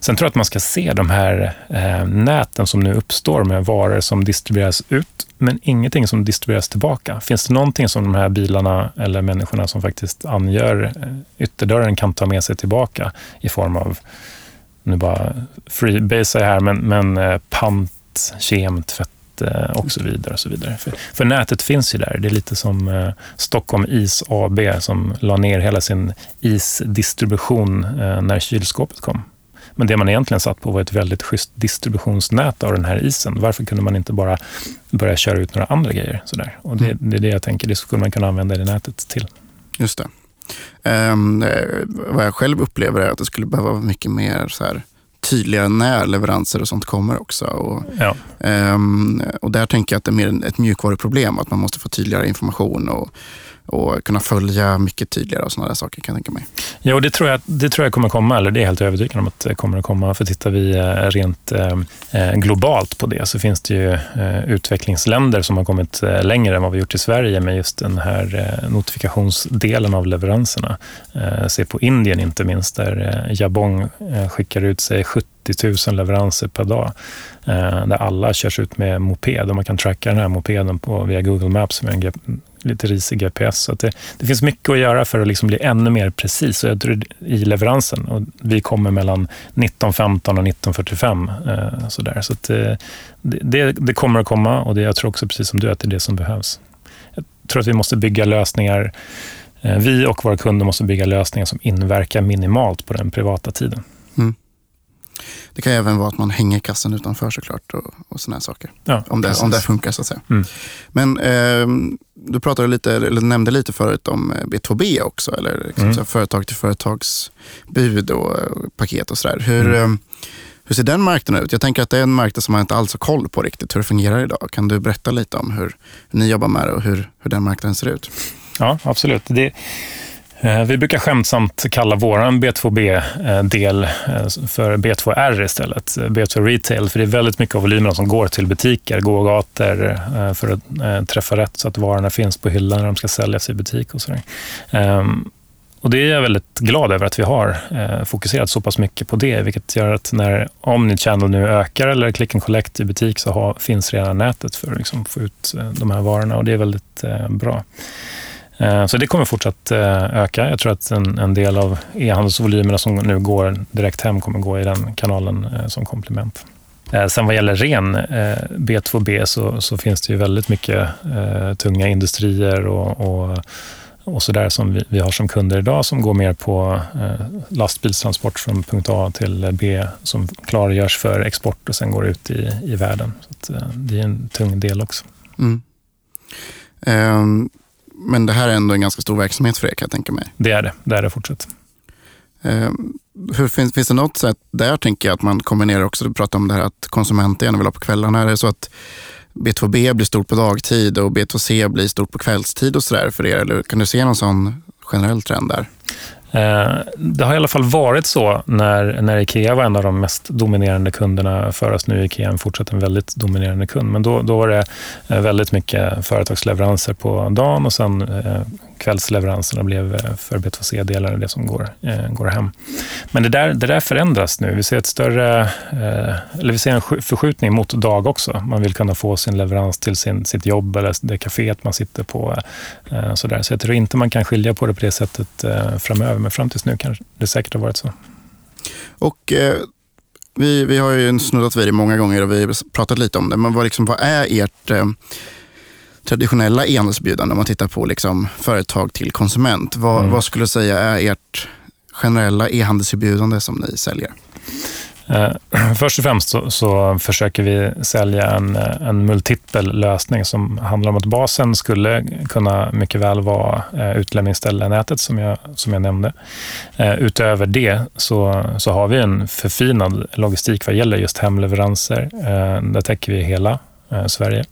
Sen tror jag att man ska se de här eh, näten som nu uppstår med varor som distribueras ut, men ingenting som distribueras tillbaka. Finns det någonting som de här bilarna eller människorna som faktiskt angör eh, ytterdörren kan ta med sig tillbaka i form av, nu bara freebase här, men, men eh, pant kem, tvätt och så vidare. och så vidare. För, för, nätet finns ju där. Det är lite som eh, Stockholm Is AB som la ner hela sin isdistribution eh, när kylskåpet kom. Men det man egentligen satt på var ett väldigt schysst distributionsnät av den här isen. Varför kunde man inte bara börja köra ut några andra grejer? Sådär? Och det, mm. det är det jag tänker, det skulle man kunna använda det nätet till. Just det. Um, vad jag själv upplever är att det skulle behöva vara mycket mer så här, tydligare när leveranser och sånt kommer också. Och, ja. um, och där tänker jag att det är mer ett mjukvaruproblem, att man måste få tydligare information och och kunna följa mycket tydligare och sådana där saker kan jag tänka mig. Ja, och det tror jag, det tror jag kommer komma, eller det är helt övertygad om att det kommer att komma. För tittar vi eh, rent eh, eh, globalt på det så finns det ju eh, utvecklingsländer som har kommit eh, längre än vad vi gjort i Sverige med just den här eh, notifikationsdelen av leveranserna. Eh, se på Indien inte minst, där Jabong skickar ut sig 70 000 leveranser per dag. där alla körs ut med moped och man kan tracka den här mopeden på, via Google Maps med en lite risig GPS. Så det, det, finns mycket att göra för att liksom bli ännu mer precis i leveransen. Och vi kommer mellan 19.15 och 19.45. Eh, sådär. Så att, eh, det, det, kommer att komma och det, jag tror också, precis som du, att det är det som behövs. Jag tror att vi måste bygga lösningar eh, vi och våra kunder måste bygga lösningar som inverkar minimalt på den privata tiden. Mm. Det kan även vara att man hänger kassan utanför såklart och, och sådana saker. Ja, om, det, om det funkar så att säga. Mm. Men eh, du pratade lite, eller nämnde lite förut om eh, B2B också, eller liksom mm. företag till företagsbud och, och eh, paket och sådär. Hur, mm. eh, hur ser den marknaden ut? Jag tänker att det är en marknad som man inte alls har koll på riktigt hur det fungerar idag. Kan du berätta lite om hur, ni jobbar med det och hur, hur den marknaden ser ut? Ja, absolut. Det, Eh, Eh, vi brukar skämtsamt kalla vår B2B-del eh, eh, för B2R istället, B2 Retail, för det är väldigt mycket av volymerna som går till butiker, gågator, för att träffa rätt så att varorna finns på hyllan när de ska säljas i butik och sådär. Ehm, och det är jag väldigt glad över att vi har fokuserat så pass mycket på det, vilket gör att när Omnichannel nu ökar eller click and collect i butik så har, finns redan nätet för att liksom få ut de här varorna och det är väldigt bra. Eh, så det kommer fortsatt eh, öka. Jag tror att en, en del av e-handelsvolymerna som nu går direkt hem kommer gå i den kanalen eh, som komplement. Sen vad gäller ren B2B så, så finns det ju väldigt mycket tunga industrier och, och, och så där som vi, vi, har som kunder idag som går mer på lastbilstransport från punkt A till B som klargörs för export och sen går ut i, i världen. Så det är en tung del också. Mm. Um, men det här är ändå en ganska stor verksamhet för er kan jag tänka mig. Det är det. Det är det fortsatt. Eh, hur, finns, finns det något sätt där tänker jag att man kombinerar också, du pratar om det här att konsumenter gärna vill ha på kvällarna. Är det så att B2B blir stort på dagtid och B2C blir stort på kvällstid och sådär för er? Eller kan du se någon sån generell trend där? Eh, det har i alla fall varit så när, när Ikea var en av de mest dominerande kunderna för oss. Nu är Ikea fortsatt en väldigt dominerande kund, men då, då var det eh, väldigt mycket företagsleveranser på dagen och sen eh, kvällsleveranserna blev eh, för B2C-delar det som går, eh, går hem. Men det där, det där förändras nu. Vi ser, ett större, eh, eller vi ser en förskjutning mot dag också. Man vill kunna få sin leverans till sin, sitt jobb eller det kaféet man sitter på. Så, där. så jag tror inte man kan skilja på det på det sättet framöver men fram tills nu kanske det säkert har varit så. Och eh, vi, vi har ju snuddat vid det många gånger och vi har pratat lite om det, men vad, liksom, vad är ert eh, traditionella e-handelsbjudande om man tittar på liksom, företag till konsument? Vad, mm. vad skulle du säga är ert generella e-handelserbjudande som ni säljer? Eh, först och främst så, så, försöker vi sälja en, en multipel lösning som handlar om att basen skulle kunna mycket väl vara eh, utlämningsställenätet som jag, som jag nämnde. Eh, utöver det så, så har vi en förfinad logistik vad gäller just hemleveranser. Där täcker vi hela Sverige,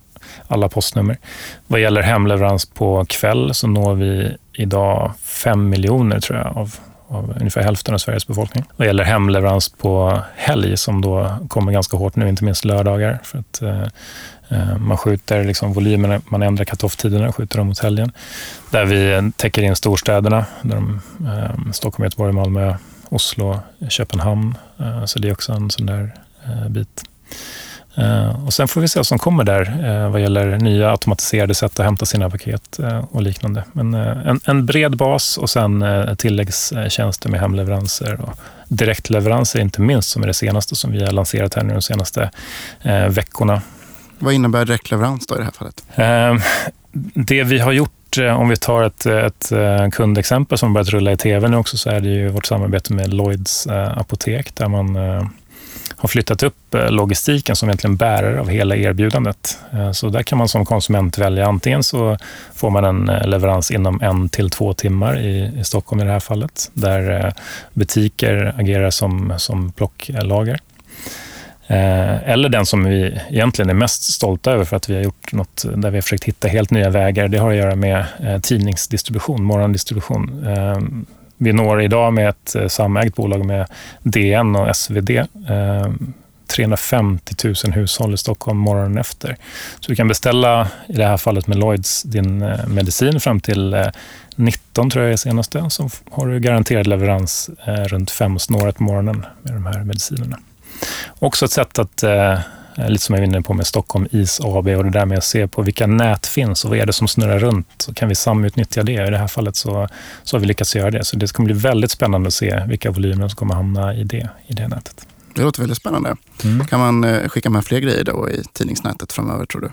alla postnummer. Vad gäller hemleverans på kväll så når vi idag fem miljoner tror jag av av ungefär hälften av Sveriges befolkning. Vad gäller hemleverans på helg som då kommer ganska hårt nu, inte minst lördagar. För att eh, eh man skjuter liksom volymerna, man ändrar cut-off-tiderna och skjuter dem mot helgen. Där vi täcker in storstäderna, där de, eh, Stockholm, Göteborg, Malmö, Oslo, Köpenhamn. Eh, så det är också en sån där eh, bit. Uh, och sen får vi se vad som kommer där uh, vad gäller nya automatiserade sätt att hämta sina paket uh, och liknande. Men en, en, bred bas och sen tilläggstjänster med hemleveranser och direktleveranser inte minst, som är det senaste som vi har lanserat här nu de senaste veckorna. Vad innebär direktleverans då i det här fallet? det vi har gjort eh, om vi tar ett, ett eh, kundexempel som börjat rulla i tv nu också, så är det ju vårt samarbete med Lloyds apotek, där man har flyttat upp eh, logistiken som egentligen bärare av hela erbjudandet. Eh, så där kan man som konsument välja antingen så får man en eh, leverans inom en till två timmar i, i Stockholm i det här fallet, där butiker agerar som, som plocklager. Eller den som vi egentligen är mest stolta över för att vi har gjort något där vi har försökt hitta helt nya vägar. Det har att göra med tidningsdistribution, morgondistribution. Vi når idag med ett eh, samägt bolag med DN och SvD 350 000 hushåll i Stockholm morgonen efter. Så du kan beställa, i det här fallet med Lloyds, din eh, medicin fram till eh, 19 tror jag är senaste. Så har du garanterad leverans runt fem-snåret på morgonen med de här medicinerna. Också ett sätt att, eh, lite som jag var inne på med Stockholm Is AB och det där med att se på vilka nät finns och vad är det som snurrar runt. Så kan vi samutnyttja det. I det här fallet så, så har vi lyckats göra det. Så det kommer bli väldigt spännande att se vilka volymer som kommer hamna i det, i det nätet. Det låter väldigt spännande. Mm. Kan man eh, skicka med fler grejer då i tidningsnätet framöver tror du?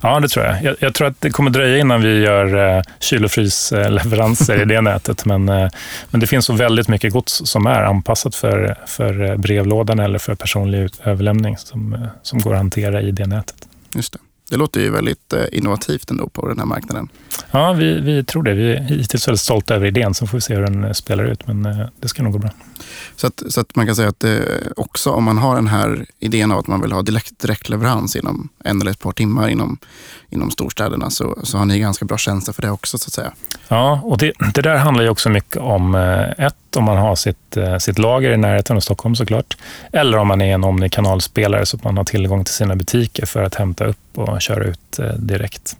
Ja, det tror jag. jag. jag. tror att det kommer dröja innan vi gör eh, kyl och frysleveranser i det nätet. Men, eh, men det finns så väldigt mycket gods som är anpassat för, för eh, brevlådan eller för personlig överlämning som, eh, som går att hantera i det nätet. Just det. Det låter ju väldigt eh, innovativt ändå på den här marknaden. Ja, vi, vi tror det. Vi är hittills väldigt stolta över idén, så får vi se hur den spelar ut. Men det ska nog gå bra. Så att, så att man kan säga att också om man har den här idén av att man vill ha direkt, direktleverans inom en eller ett par timmar inom, inom storstäderna så, så har ni ganska bra tjänster för det också så att säga. Ja, och det, det där handlar ju också mycket om ett, om man har sitt, eh, sitt lager i närheten av Stockholm såklart. Eller om man är en omnikanalspelare så att man har tillgång till sina butiker för att hämta upp och köra ut eh, direkt.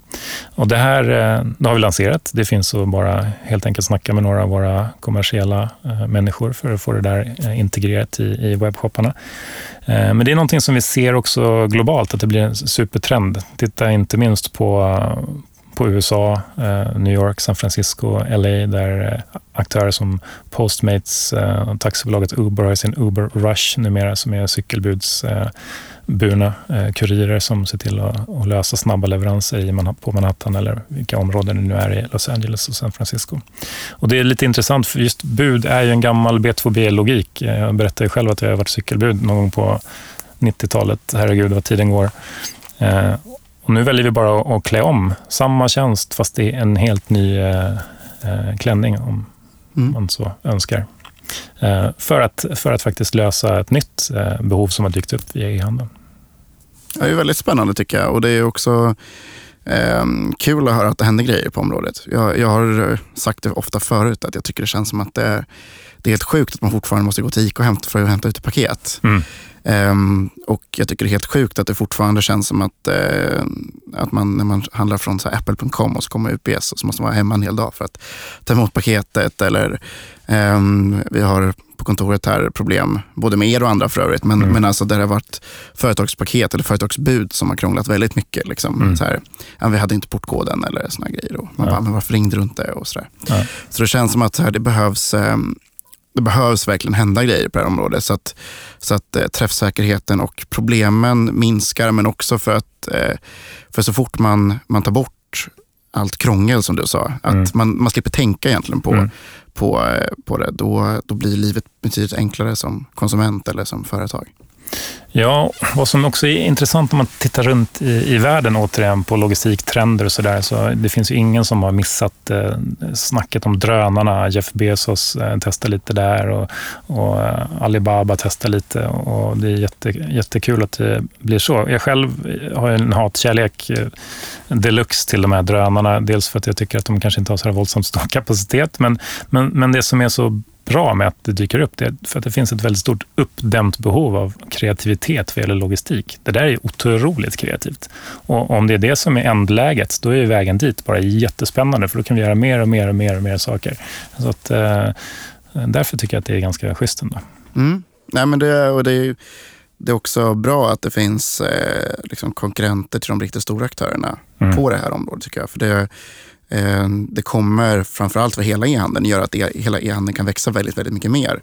Och det här eh, det har vi lanserat. Det finns att bara helt enkelt snacka med några av våra kommersiella människor för att få det där integrerat i, i webbshopparna. Men det är någonting som vi ser också globalt, att det blir en supertrend. Titta inte minst på, på USA, eh, New York, San Francisco, LA, där eh, aktörer som Postmates, eh, och taxibolaget Uber har sin Uber Rush numera, som är cykelbudsburna eh, eh, kurirer som ser till att, att lösa snabba leveranser i, på Manhattan eller vilka områden det nu är i Los Angeles och San Francisco. Och Det är lite intressant, för just bud är ju en gammal B2B-logik. Jag berättade ju själv att jag har varit cykelbud någon gång på 90-talet. Herregud, vad tiden går. Och nu väljer vi bara att klä om samma tjänst, fast det är en helt ny eh, eh klänning, om mm. man så önskar. Eh, för att, för att faktiskt lösa ett nytt eh, behov som har dykt upp via e-handeln. Det är väldigt spännande tycker jag och det är också eh, kul att höra att det händer grejer på området. Jag, jag har sagt det ofta förut att jag tycker det känns som att det, det är helt sjukt att man fortfarande måste gå till ICA och hämta för att hämta ut ett paket. Mm. Um, och jag tycker det är helt sjukt att det fortfarande känns som att, uh, att man när man handlar från apple.com och så kommer UPS och så måste man vara hemma en hel dag för att ta emot paketet. Eller um, vi har på kontoret här problem, både med er och andra för övrigt, men, mm. men alltså där det har varit företagspaket eller företagsbud som har krånglat väldigt mycket. Liksom. Mm. Så här, ja, vi hade inte portkoden eller såna grejer. Och man ja. bara, men varför ringde du inte? Och så, ja. så det känns som att här, det behövs um, det behövs verkligen hända grejer på det här området så att, så att eh, träffsäkerheten och problemen minskar men också för att eh, för så fort man, man tar bort allt krångel som du sa, att mm. man, man slipper tänka egentligen på, mm. på, eh, på det, då, då blir livet betydligt enklare som konsument eller som företag. Ja, vad som också är intressant om man tittar runt i, i världen återigen på logistiktrender och sådär. Så det finns ju ingen som har missat eh, snacket om drönarna. Jeff Bezos eh, testar lite där och, och eh, Alibaba testar lite och det är jätte, jättekul att det blir så. Jag själv har en hatkärlek eh, deluxe till de här drönarna. Dels för att jag tycker att de kanske inte har så här våldsamt stor kapacitet, men, men, men det som är så bra med att det dyker upp, det för att det finns ett väldigt stort uppdämt behov av kreativitet vad gäller logistik. Det där är otroligt kreativt. Och om det är det som är ändläget, då är vägen dit bara jättespännande, för då kan vi göra mer och mer och mer och mer saker. Så att, eh, därför tycker jag att det är ganska schysst ändå. Mm. Nej, men det, och det, är, det är också bra att det finns eh, liksom konkurrenter till de riktigt stora aktörerna mm. på det här området, tycker jag. För det, det kommer framförallt för hela e-handeln göra att e hela e-handeln kan växa väldigt, väldigt mycket mer.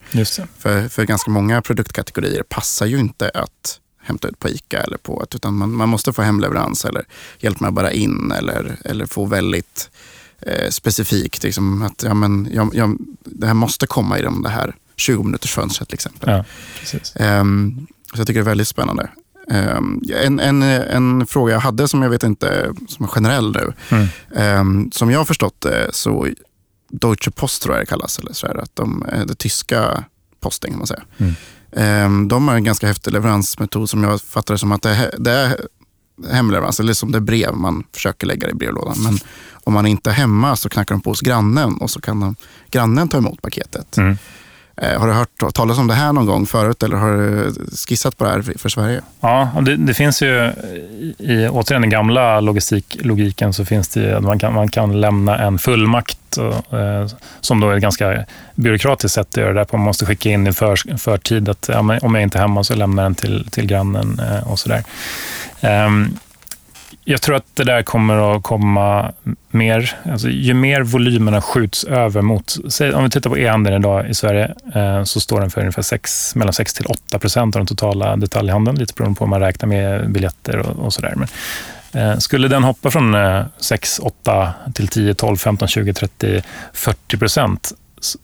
För, för ganska många produktkategorier passar ju inte att hämta ut på ICA eller på ett, utan man, man måste få hemleverans eller hjälp med att bara in eller, eller få väldigt eh, specifikt. Liksom, att ja, men, jag, jag, det här måste komma inom det här 20 minuters fönstret till exempel. Ja, um, så jag tycker det är väldigt spännande. Um, en, en, en fråga jag hade som jag vet inte, som är generell nu. Mm. Um, som jag har förstått det så Deutsche Post tror jag det kallas, eller så är det, att de, det tyska posting kan man säga. Mm. Um, de har en ganska häftig leveransmetod som jag fattar det som att det, det är hemleverans, eller som det är brev man försöker lägga i brevlådan. Men om man inte är hemma så knackar de på hos grannen och så kan de, grannen ta emot paketet. Mm. Eh, har du hört talas om det här någon gång förut eller har du skissat på det här för Sverige? Ja, det, det finns ju i återigen den gamla logistiklogiken så finns det att man kan, man kan lämna en fullmakt och, eh, som då är ett ganska byråkratiskt sätt att göra det på. Man måste skicka in i för, förtid att ja, om jag inte är hemma så lämnar den till, till grannen eh, och sådär. Um, jag tror att det där kommer att komma mer. Alltså, ju mer volymerna skjuts över mot... Om vi tittar på e-handeln idag i Sverige eh, så står den för ungefär 6, mellan 6 till 8 procent av den totala detaljhandeln. Lite beroende på om man räknar med biljetter och, och sådär. eh, skulle den hoppa från eh, 6, 8 till 10, 12, 15, 20, 30, 40 procent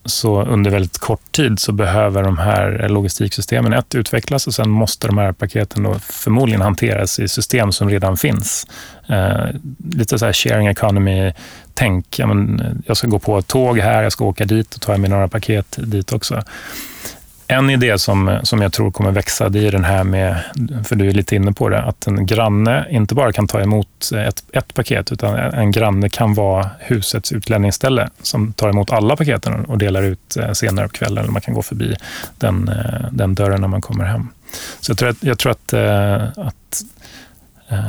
så under väldigt kort tid så behöver de här logistiksystemen ett utvecklas och sen måste de här paketen då förmodligen hanteras i system som redan finns. Eh, lite så här sharing economy-tänk. Ja, jag ska gå på ett tåg här, jag ska åka dit och ta med några paket dit också. En idé som, som jag tror kommer växa, det är den här med, för du är lite inne på det, att en granne inte bara kan ta emot ett, ett paket, utan en granne kan vara husets utlänningsställe som tar emot alla paketen och delar ut eh, senare på kvällen, eller man kan gå förbi den, eh, den dörren när man kommer hem. Så jag tror att, jag tror att, eh, att,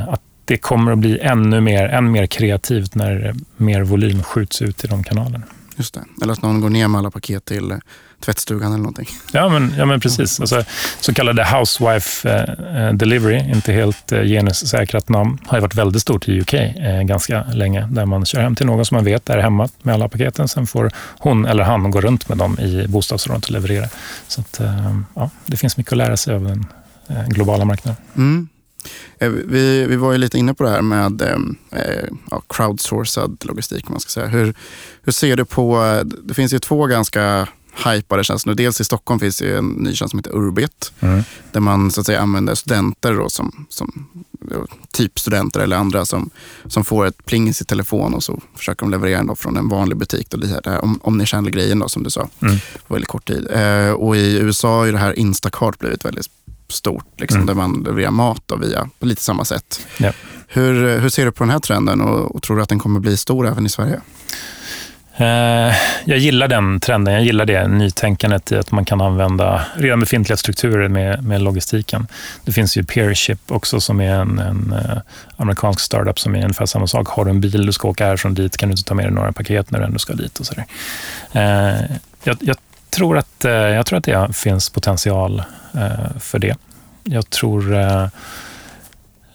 att det kommer att bli ännu mer, än mer kreativt när mer volym skjuts ut i de kanalerna. Just det. Eller att någon går ner med alla paket till tvättstugan eller någonting. Ja, men, ja, men precis. Alltså, så kallade housewife eh, delivery, inte helt eh, genussäkrat namn, har ju varit väldigt stort i UK eh, ganska länge. Där man kör hem till någon som man vet är hemma med alla paketen. Sen får hon eller han gå runt med dem i bostadsområdet och leverera. Så att, eh, ja, det finns mycket att lära sig av den eh, globala marknaden. Mm. Eh, vi, vi var ju lite inne på det här med eh, ja, crowdsourcad logistik. Man ska säga. Hur, hur ser du på, det finns ju två ganska hypade tjänster nu. Dels i Stockholm finns det en ny tjänst som heter Urbit. Mm. Där man så att säga använder studenter då, som, som typ studenter eller andra som, som får ett pling i sin telefon och så försöker de leverera den från en vanlig butik. Då, det här om, omnichannel-grejen då, som du sa. Mm. På väldigt kort tid. Eh, och i USA har det här Instacart blivit väldigt stort. Liksom, mm. Där man levererar mat då, via, på lite samma sätt. Ja. Hur, hur ser du på den här trenden och, och tror du att den kommer bli stor även i Sverige? Eh, jag gillar den trenden. Jag gillar det nytänkandet i att man kan använda redan befintliga strukturer med, med logistiken. Det finns ju Peership också som är en, en eh, amerikansk startup som är ungefär samma sak. Har du en bil du ska åka härifrån dit kan du inte ta med dig några paket när du ändå ska dit och sådär. Eh, jag, jag, tror att, jag tror att det finns potential för det. Jag tror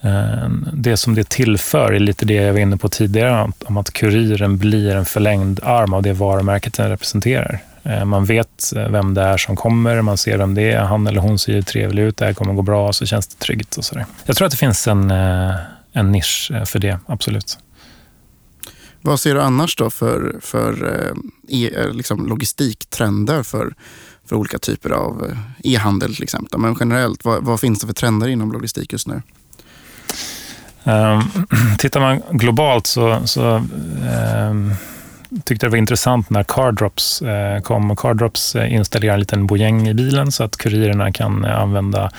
Ehm, det som det tillför är lite det jag var inne på tidigare, om att kuriren blir en förlängd arm av det varumärket den representerar. Ehm, man vet eh, vem det är som kommer, man ser vem det är, han eller hon ser trevlig ut, det här kommer gå bra, så känns det tryggt och sådär. Jag tror att det finns en, eh, en nisch eh, för det, absolut. Vad ser du annars då för, för e, liksom logistiktrender för, för olika typer av e-handel till exempel? Men generellt, vad, vad finns det för trender inom logistik just nu? Ehm, tittar man globalt så, så ehm, tyckte jag det var intressant när CarDrops uh, kom. CarDrops eh, installerar en liten bojäng i bilen så att kurirerna kan eh, använda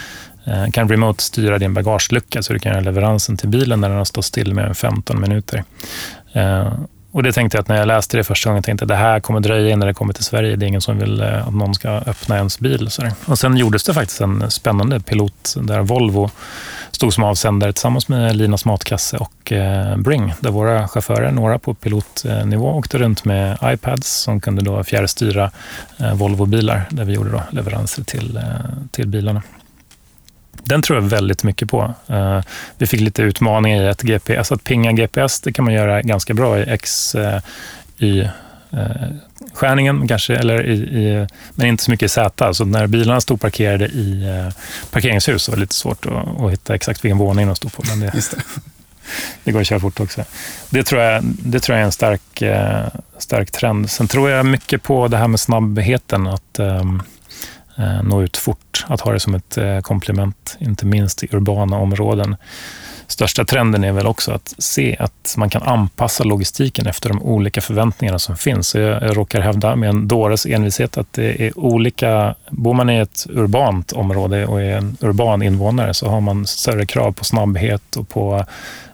kan remote-styra din bagagelucka så du kan göra leveransen till bilen när den har stått still med 15 minuter. Ehm, och det tänkte jag att när jag läste det första gången, tänkte att det här kommer dröja innan det kommer till Sverige. Det är ingen som vill eh, att någon ska öppna ens bil. Och sen gjordes det faktiskt en spännande pilot där Volvo stod som avsändare tillsammans med Linas matkasse och eh, Bring, där våra chaufförer, några på pilotnivå, åkte runt med iPads som kunde då fjärrstyra eh, Volvo-bilar, där vi gjorde då leveranser till, till bilarna. Den tror jag väldigt mycket på. Vi fick lite utmaningar i att GPS, att pinga GPS, det kan man göra ganska bra i X, Y skärningen kanske, eller i, i, men inte så mycket i Z. Så när bilarna stod parkerade i eh, parkeringshus så var det lite svårt att, att hitta exakt vilken våning de stod på. Men det, det går att köra fort också. Det tror jag, det tror jag är en stark, eh, stark trend. Sen tror jag mycket på det här med snabbheten, att um, Eh, nå ut fort, att ha det som ett eh, komplement, inte minst i urbana områden största trenden är väl också att se att man kan anpassa logistiken efter de olika förväntningarna som finns. Jag, jag råkar hävda med en dåres envishet att det är olika... Bor man i ett urbant område och är en urban invånare så har man större krav på snabbhet och på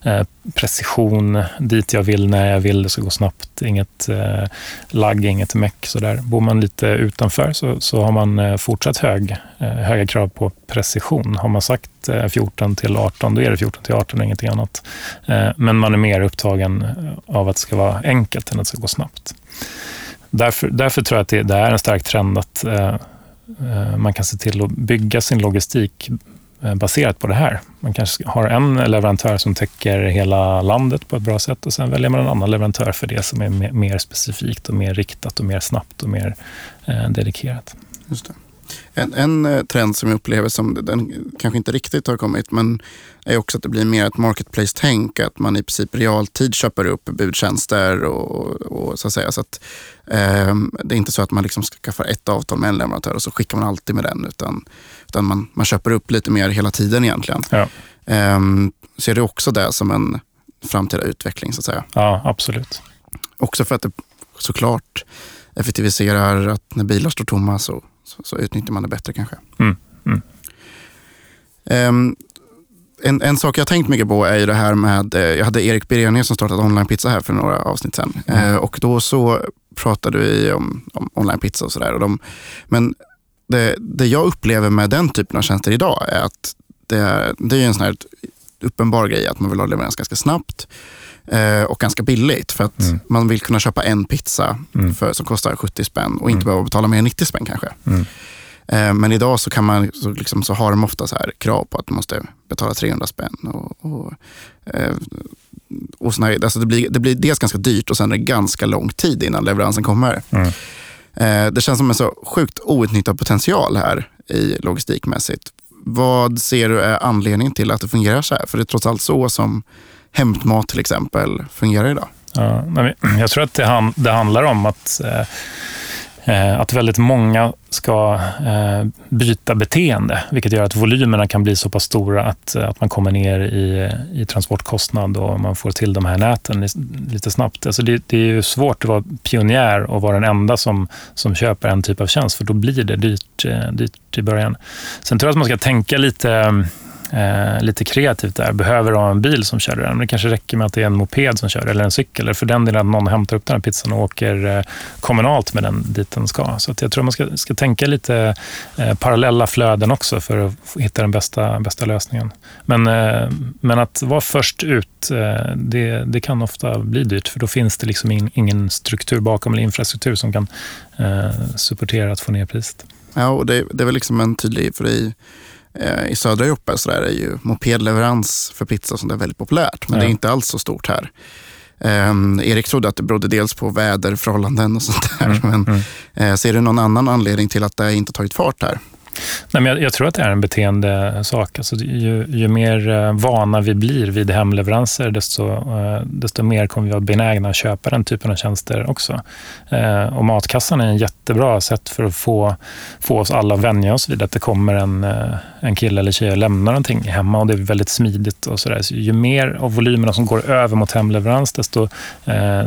eh, precision, dit jag vill, när jag vill, det ska gå snabbt, inget eh, lagg, inget meck. Sådär. Bor man lite utanför så, så har man eh, fortsatt hög, eh, höga krav på precision. Har man sagt Eh, 14 till 18, då är det 14 till 18 och ingenting annat. Eh, men man är mer upptagen eh, av att det ska vara enkelt än att det ska gå snabbt. Därför, därför tror jag att det, det är en stark trend att man kan se till att bygga sin logistik baserat på det här. Man kanske har en leverantör som täcker hela landet på ett bra sätt och sen väljer man en annan leverantör för det som är mer specifikt och mer riktat och mer snabbt och mer dedikerat. Just det. En, en eh, trend som jag upplever som den kanske inte riktigt har kommit, men är också att det blir mer ett marketplace-tänk. Att man i princip realtid köper upp budtjänster och, och så att säga. Så att, eh, det är inte så att man liksom skaffar ett avtal med en leverantör och så skickar man alltid med den. Utan, utan man, man köper upp lite mer hela tiden egentligen. Ja. Eh, ser du också det som en framtida utveckling så att säga? Ja, absolut. Också för att det såklart effektiviserar att när bilar står tomma så så, så utnyttjar man det bättre kanske. Mm. Mm. Um, en, en sak jag tänkt mycket på är ju det här med, eh, jag hade Erik Birenius som startade online pizza här för några avsnitt sedan. Mm. Uh, och då så pratade vi om, om online pizza och sådär. Men det, det jag upplever med den typen av tjänster idag är att det, är, det är en sån här uppenbar grej att man vill ha leverans ganska snabbt eh, och ganska billigt. För att mm. man vill kunna köpa en pizza mm. för, som kostar 70 spänn och inte mm. behöva betala mer än 90 spänn kanske. Mm. Eh, men idag så, kan man, så, liksom, så har de ofta så här krav på att du måste betala 300 spänn. Och, och, eh, och såna, alltså det, blir, det blir dels ganska dyrt och sen är det ganska lång tid innan leveransen kommer. Mm. Eh, det känns som en så sjukt outnyttjad potential här i logistikmässigt. Vad ser du är anledningen till att det fungerar så här? För det är trots allt så som hämtmat till exempel fungerar idag? Ja, jag tror att det, det handlar om att, eh, eh, att väldigt många ska eh, byta beteende, vilket gör att volymerna kan bli så pass stora att, att man kommer ner i, i transportkostnad och man får till de här näten lite snabbt. Alltså det, det är ju svårt att vara pionjär och vara den enda som, som köper en typ av tjänst, för då blir det dyrt, eh, dyrt i början. Sen tror jag att man ska tänka lite eh, lite kreativt där. Behöver ha en bil som kör den. Men det kanske räcker med att det är en moped som kör eller en cykel. Eller för den delen att någon hämtar upp den här pizzan och åker eh, kommunalt med den dit den ska. Så jag tror man ska, ska tänka lite eh, parallella flöden också för att hitta den bästa, bästa lösningen. Men, eh, men att vara först ut, eh, det, det kan ofta bli dyrt för då finns det liksom in, ingen struktur bakom eller infrastruktur som kan eh, supportera att få ner priset. Ja, och det, det är väl liksom en tydlig, för dig, i södra Europa så där är ju mopedleverans för pizza som är väldigt populärt, men ja. det är inte alls så stort här. Um, Erik trodde att det berodde dels på väderförhållanden och sånt där. Mm, men mm. Uh, ser du någon annan anledning till att det inte tagit fart här? Nej, men jag, jag, tror att det är en beteendesak. Alltså, ju, ju mer eh, vana vi blir vid hemleveranser, desto, eh, desto mer kommer vi vara benägna att köpa den typen av tjänster också. Eh, och matkassan är en jättebra sätt för att få, få oss alla att vänja oss vid att det kommer en, eh, en kille eller tjej och lämnar någonting hemma och det är väldigt smidigt. och så, där. så Ju mer av volymerna som går över mot hemleverans, desto,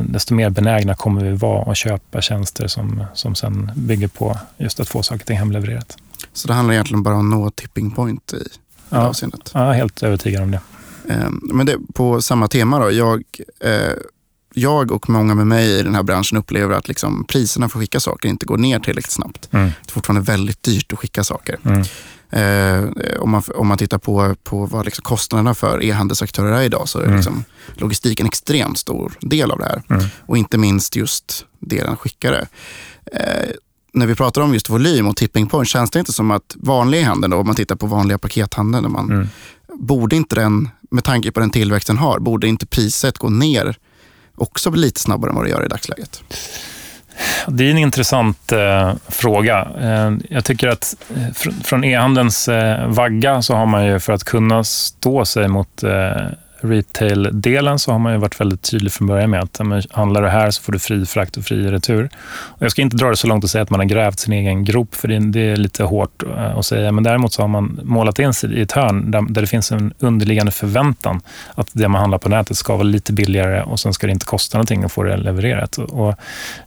desto mer benägna kommer vi vara att köpa tjänster som, som sen bygger på just att få saker till hemlevererat. Så det handlar egentligen bara om att nå tipping point i ja. det avseendet. Ja, helt övertygad om det. Ehm, men det, på samma tema då. Jag, eh, jag och många med mig i den här branschen upplever att liksom priserna för att skicka saker inte går ner tillräckligt snabbt. Mm. Det är fortfarande väldigt dyrt att skicka saker. Mm. Eh, om, man, om man tittar på, på vad liksom kostnaderna för e-handelsaktörer är idag så är mm. liksom logistik en extremt stor del av det här. Mm. Och inte minst just delen skickare. Eh, när vi pratar om just volym och tipping point, känns det inte som att vanlig handel, om man tittar på vanliga pakethandeln, man, mm. borde inte den, med tanke på den tillväxt den har, borde inte priset gå ner också lite snabbare än vad det gör i dagsläget? Det är en intressant eh, fråga. Eh, jag tycker att eh, fr från e-handelns eh, vagga så har man ju för att kunna stå sig mot eh, retail-delen så har man ju varit väldigt tydlig från början med att men, handlar du här så får du fri frakt och fri retur. Och jag ska inte dra det så långt och säga att man har grävt sin egen grop, för det, det är lite hårt eh, att säga. Men däremot så har man målat in sig i ett hörn där, där det finns en underliggande förväntan att det man handlar på nätet ska vara lite billigare och sen ska det inte kosta någonting att få det levererat. Och,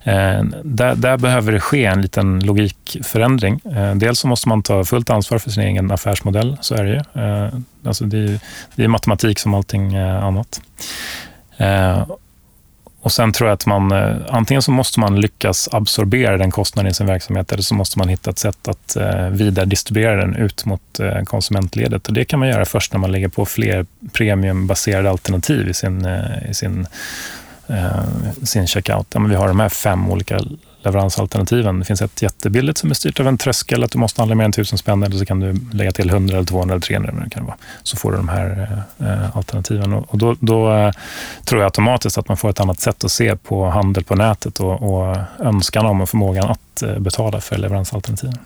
eh, där, där, behöver det ske en liten logikförändring. Eh, dels så måste man ta fullt ansvar för sin egen affärsmodell, så är det ju. Eh, alltså det, det är matematik som allting eh, annat. Eh, och Sen tror jag att man eh, antingen så måste man lyckas absorbera den kostnaden i sin verksamhet eller så måste man hitta ett sätt att eh, vidare distribuera den ut mot eh, konsumentledet. Och det kan man göra först när man lägger på fler premiumbaserade alternativ i sin, i sin, sin checkout. Ja, men vi har de här fem olika leveransalternativen. Det finns ett jättebilligt som är styrt av en tröskel, att du måste handla mer än 1000 spänn eller så kan du lägga till 100, eller 200 eller 300 eller kan vara. Så får du de här eh, alternativen. Och då, då eh, tror jag automatiskt att man får ett annat sätt att se på handel på nätet och, och önskan om och förmågan att eh, betala för leveransalternativen.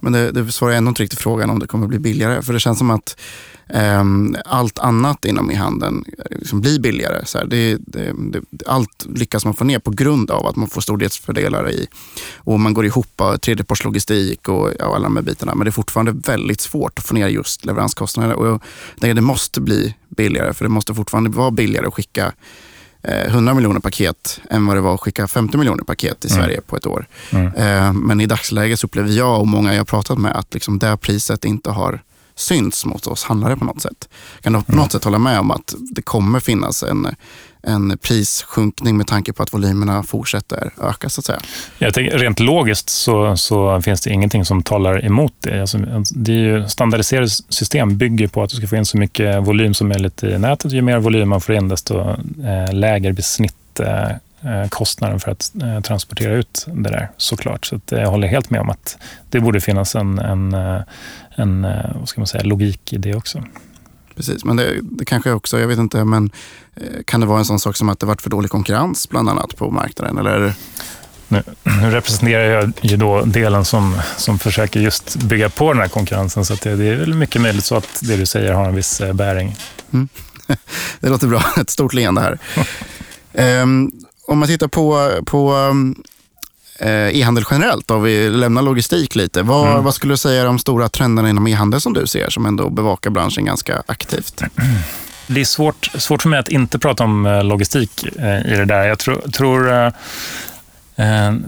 Men det, det svarar ändå inte riktigt frågan om det kommer bli billigare. För det känns som att eh, allt annat inom e-handeln eh, liksom blir billigare. Så här, det, det, det, allt lyckas man få ner på grund av att man får stordelsfördelar i och man går ihop tredjepartslogistik och ja, alla de här bitarna. Men det är fortfarande väldigt svårt att få ner just leveranskostnader. Och jag, det måste bli billigare för det måste fortfarande vara billigare att skicka 100 eh, miljoner paket än vad det var att skicka 50 miljoner paket i mm. Sverige på ett år. Mm. Eh, men i dagsläget så upplever jag och många jag pratat med att liksom det priset inte har syns mot oss handlare på något sätt. Kan du på något sätt hålla med om att det kommer finnas en, en prissjunkning med tanke på att volymerna fortsätter öka så att säga? Jag tänker, rent logiskt så, så finns det ingenting som talar emot det. Alltså, det är ju, standardiserade system bygger på att du ska få in så mycket volym som möjligt i nätet. Ju mer volym man får in, desto eh, lägre blir snitt eh, eh, kostnaden för att eh, transportera ut det där såklart. Så eh, jag håller helt med om att det borde finnas en, en, eh, en vad ska man säga, logik i det också. Precis, men det, det kanske också, jag vet inte, men kan det vara en sån sak som att det varit för dålig konkurrens bland annat på marknaden? Eller? Nu, nu representerar jag ju då delen som, som försöker just bygga på den här konkurrensen, så det, det, är väl mycket möjligt så att det du säger har en viss bäring. Mm. Det låter bra, ett stort leende här. um, om man tittar på, på eh, e-handel generellt, om vi lämnar logistik lite. Vad, mm. vad skulle du säga är de stora trenderna inom e-handel som du ser, som ändå bevakar branschen ganska aktivt? Det är svårt, svårt för mig att inte prata om eh, logistik eh, i det där. Jag tror, tror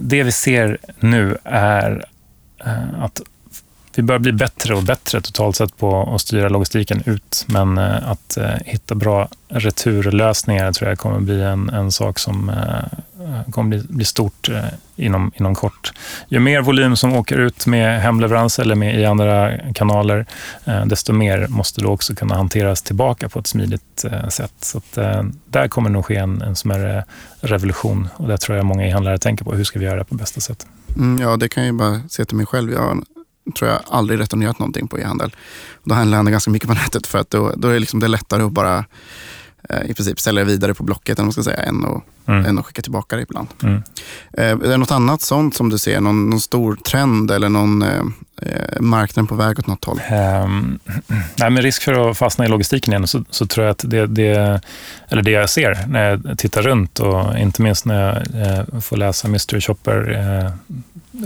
det vi ser nu är att vi börjar bli bättre och bättre totalt sett på att styra logistiken ut. Men eh, att eh, hitta bra returlösningar tror jag kommer bli en, en sak som eh, kommer bli, bli stort inom, inom kort. Ju mer volym som åker ut med hemleverans eller med i andra kanaler, desto mer måste då också kunna hanteras tillbaka på ett smidigt sätt. Så att, där kommer nog ske en, en smärre revolution och det tror jag många e-handlare tänker på. Hur ska vi göra det på bästa sätt? Mm, ja, det kan jag ju bara se till mig själv. Jag tror jag aldrig returnerat någonting på e-handel. Då handlar jag ganska mycket på nätet för att då, då är det, liksom, det lättare att bara eh, i princip sälja vidare på Blocket än, man ska säga, än, att, mm. än att skicka tillbaka det ibland. Mm. Eh, är det något annat sånt som du ser? Någon, någon stor trend eller någon eh, Eh, marknaden på väg åt något håll? Um, nej, med risk för att fastna i logistiken igen så, så tror jag att det, det, eller det jag ser när jag tittar runt och inte minst när jag eh, får läsa Mystery Shopper eh,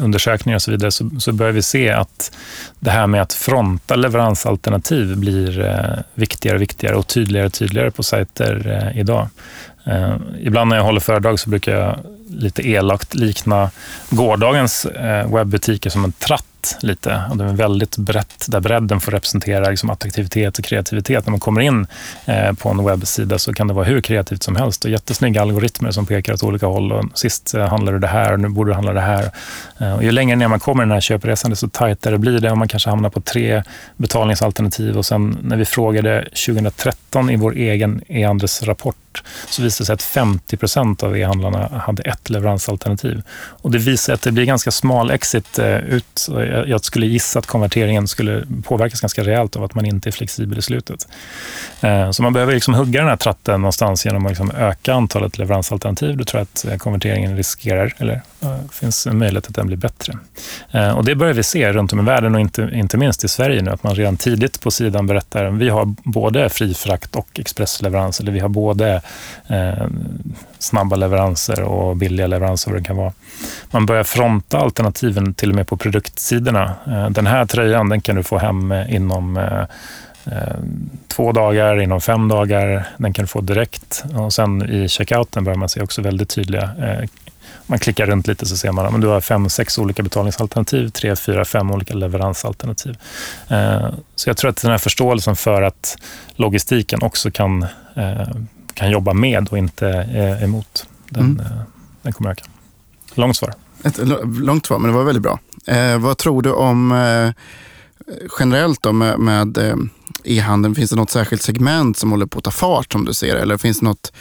undersökningar och så vidare så, så börjar vi se att det här med att fronta leveransalternativ blir eh, viktigare och viktigare och tydligare och tydligare på sajter eh, idag. Eh, ibland när jag håller föredrag så brukar jag lite elakt likna gårdagens eh, webbutiker som en tratt lite. Och det är väldigt brett, där bredden får representera liksom attraktivitet och kreativitet. När man kommer in eh, på en webbsida så kan det vara hur kreativt som helst och jättesnygga algoritmer som pekar åt olika håll. Och sist eh, handlade du det här och nu borde du handla det här. Eh, och ju längre ner man kommer i den här köpresan, desto tajtare blir det och man kanske hamnar på tre betalningsalternativ. Och sen när vi frågade 2013 i vår egen e-handelsrapport rapport så visade det sig att 50 procent av e-handlarna hade ett leveransalternativ. Och det visar att det blir ganska smal exit eh, ut. Jag skulle gissa att konverteringen skulle påverkas ganska rejält av att man inte är flexibel i slutet. Eh, så man behöver liksom hugga den här tratten någonstans genom att liksom öka antalet leveransalternativ. Då tror jag att eh, konverteringen riskerar, eller finns en möjlighet att den blir bättre. Och det börjar vi se runt om i världen och inte, inte minst i Sverige nu, att man redan tidigt på sidan berättar att vi har både fri frakt och expressleverans, eller vi har både eh, snabba leveranser och billiga leveranser, vad det kan vara. Man börjar fronta alternativen till och med på produktsidorna. Eh, den här tröjan den kan du få hem eh, inom eh, eh, två dagar, inom fem dagar. Den kan du få direkt. Och sen i checkouten börjar man se också väldigt tydliga eh, man klickar runt lite så ser man att du har fem, sex olika betalningsalternativ, tre, fyra, fem olika leveransalternativ. Så jag tror att den här förståelsen för att logistiken också kan, kan jobba med och inte emot, den, mm. Eh, den kommer öka. Långt svar. Ett långt svar, men det var väldigt bra. Eh, vad tror du om eh, generellt då med, med e-handeln? Finns det något särskilt segment som håller på att ta fart som du ser Eller finns det något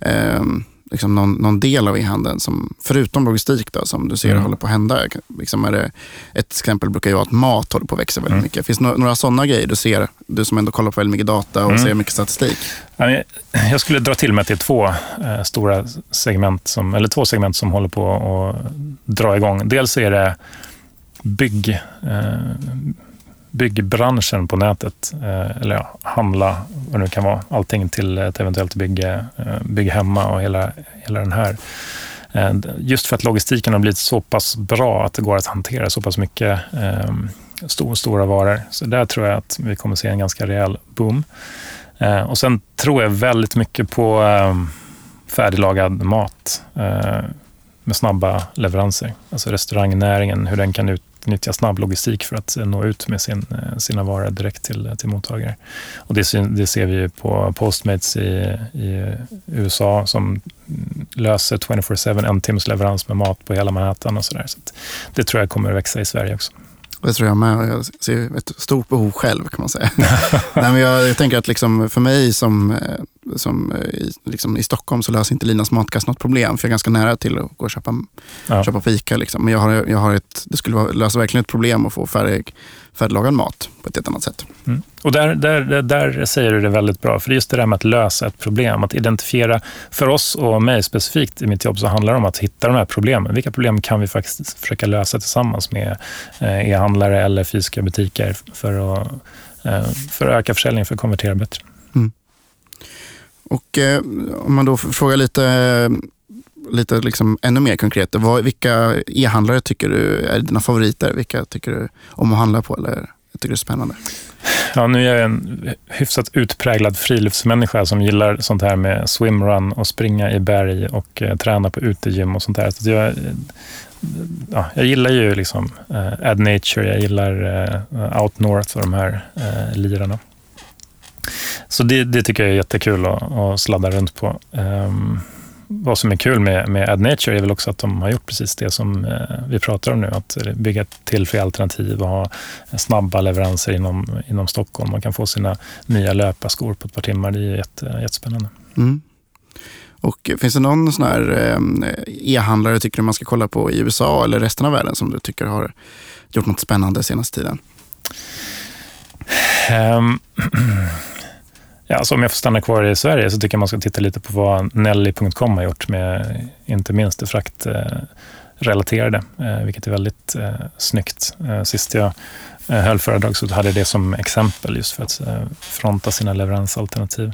eh, liksom någon, någon del av e-handeln, som, förutom logistik, då, som du ser mm. håller på att hända? Liksom är det, ett exempel brukar ju vara att mat håller på att växa väldigt mm. mycket. Finns det några, några sådana grejer du ser, du som ändå kollar på väldigt mycket data och mm. ser mycket statistik? Jag skulle dra till med att det är två eh, stora segment, som, eller två segment som håller på att dra igång. Dels är det bygg, eh, byggbranschen på nätet, eh, eller ja, handla, vad det nu kan vara, allting till ett eventuellt bygge, eh, bygge bygg hemma och hela, hela den här. Eh, just för att logistiken har blivit så pass bra att det går att hantera så pass mycket ehm, stor, stora varor. Så där tror jag att vi kommer se en ganska rejäl boom. Och sen tror jag väldigt mycket på ehm, färdiglagad mat med snabba leveranser. Alltså restaurangnäringen, hur den kan ut nyttja snabb logistik för att nå ut med sin, eh, sina varor direkt till, till mottagare. Och det, det ser vi på Postmates i, i USA som löser 24-7 en timmes leverans med mat på hela Manhattan och sådär. Så, så det tror jag kommer att växa i Sverige också. Det tror jag med. Jag ser ett stort behov själv kan man säga. Nej, men jag, jag, tänker att liksom för mig som, eh, som eh, i, liksom i Stockholm så löser inte Linas matkasse något problem. För jag är ganska nära till att gå och köpa, ja. köpa på Ica. Liksom. Men jag har, jag har ett, det skulle lösa verkligen ett problem att få färdig, färdiglagad mat på ett helt annat sätt. Mm. Och där, där, där säger du det väldigt bra, för just det där med att lösa ett problem, att identifiera, för oss och mig specifikt i mitt jobb så handlar det om att hitta de här problemen. Vilka problem kan vi faktiskt försöka lösa tillsammans med eh, e-handlare eller fysiska butiker för att, eh, för att öka försäljningen, för att konvertera bättre. Mm. Och eh, om man då frågar lite lite liksom ännu mer konkret. Vad, vilka e-handlare tycker du är dina favoriter? Vilka tycker du om att handla på eller tycker du är spännande? Ja, nu är jag en hyfsat utpräglad friluftsmänniska som gillar sånt här med swimrun och springa i berg och eh, träna på utegym och sånt där. Så jag, ja, jag gillar ju liksom eh, Ad Nature, jag gillar eh, Out North och de här eh, lirarna. Så det, det, tycker jag är jättekul att, att sladda runt på. Um, vad som är kul med, med AdNature är väl också att de har gjort precis det som eh, vi pratar om nu. Att bygga till tillfälliga alternativ och ha snabba leveranser inom, inom Stockholm. Man kan få sina nya löparskor på ett par timmar. Det är jätte, jättespännande. Mm. Och finns det någon sån här eh, e-handlare tycker du man ska kolla på i USA eller resten av världen som du tycker har gjort något spännande senaste tiden? Um, Ja, alltså om jag får stanna kvar i Sverige så tycker jag man ska titta lite på vad Nelly.com har gjort med inte minst det fraktrelaterade, eh, vilket är väldigt eh, snyggt. Eh, sist jag eh, höll föredrag så hade jag det som exempel just för att fronta sina leveransalternativ.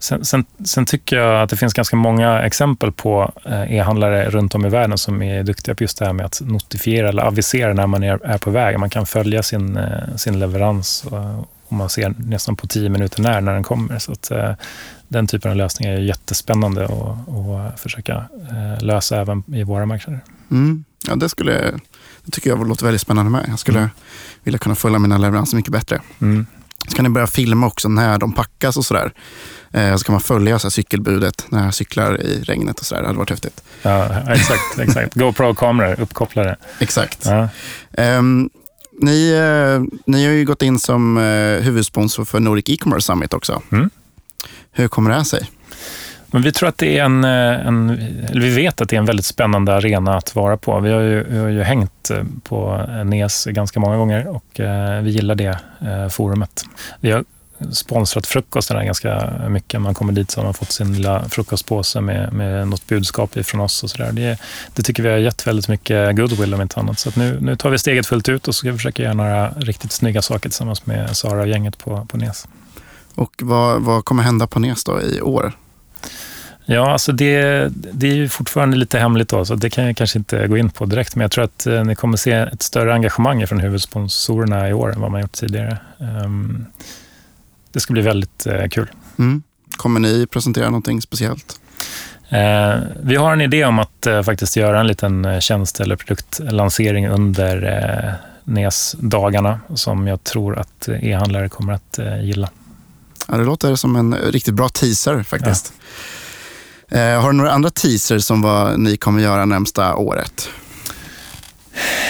Sen, sen, sen, tycker jag att det finns ganska många exempel på e-handlare runt om i världen som är duktiga på just det här med att notifiera eller avisera när man är, är på väg. Man kan följa sin, sin leverans och, och man ser nästan på tio minuter när, när den kommer. Så att, eh, den typen av lösningar är jättespännande att försöka eh, lösa även i våra marknader. Mm. Ja, det, skulle, det tycker jag låter väldigt spännande med. Jag skulle mm. vilja kunna följa mina leveranser mycket bättre. Mm. Så kan ni börja filma också när de packas och sådär. Eh, så kan man följa så här cykelbudet när jag cyklar i regnet och sådär. Det hade varit häftigt. Ja, exakt. exakt. GoPro-kameror uppkopplade. Exakt. Ja. Um, ni, eh, ni har ju gått in som eh, huvudsponsor för Nordic E-commerce Summit också. Mm. Hur kommer det här sig? Men vi tror att det är en, eh, en, eller vi vet att det är en väldigt spännande arena att vara på. Vi har ju, vi har ju hängt eh, på NES ganska många gånger och eh, vi gillar det forumet. Vi har sponsrat frukosten ganska mycket. Man kommer dit så har man fått sin lilla frukostpåse med, med något budskap ifrån oss och sådär. Det, det tycker vi har gett väldigt mycket goodwill om inte annat. Så nu, nu tar vi steget fullt ut och ska försöka göra några riktigt snygga saker tillsammans med Sara och gänget på, på NES. Och vad, vad kommer hända på NES då i år? Ja, alltså det, det är ju fortfarande lite hemligt då, så det kan jag kanske inte gå in på direkt. Men jag tror att eh, ni kommer se ett större engagemang från huvudsponsorerna i år än vad man gjort tidigare. Um, det ska bli väldigt eh, kul. Mm. Kommer ni presentera någonting speciellt? Eh, vi har en idé om att faktiskt göra en liten tjänst eller produktlansering under NES-dagarna som jag tror att e-handlare kommer att gilla. Ja, det låter som en riktigt bra teaser faktiskt. Ja. Eh, har du några andra teaser som vad ni kommer göra närmsta året?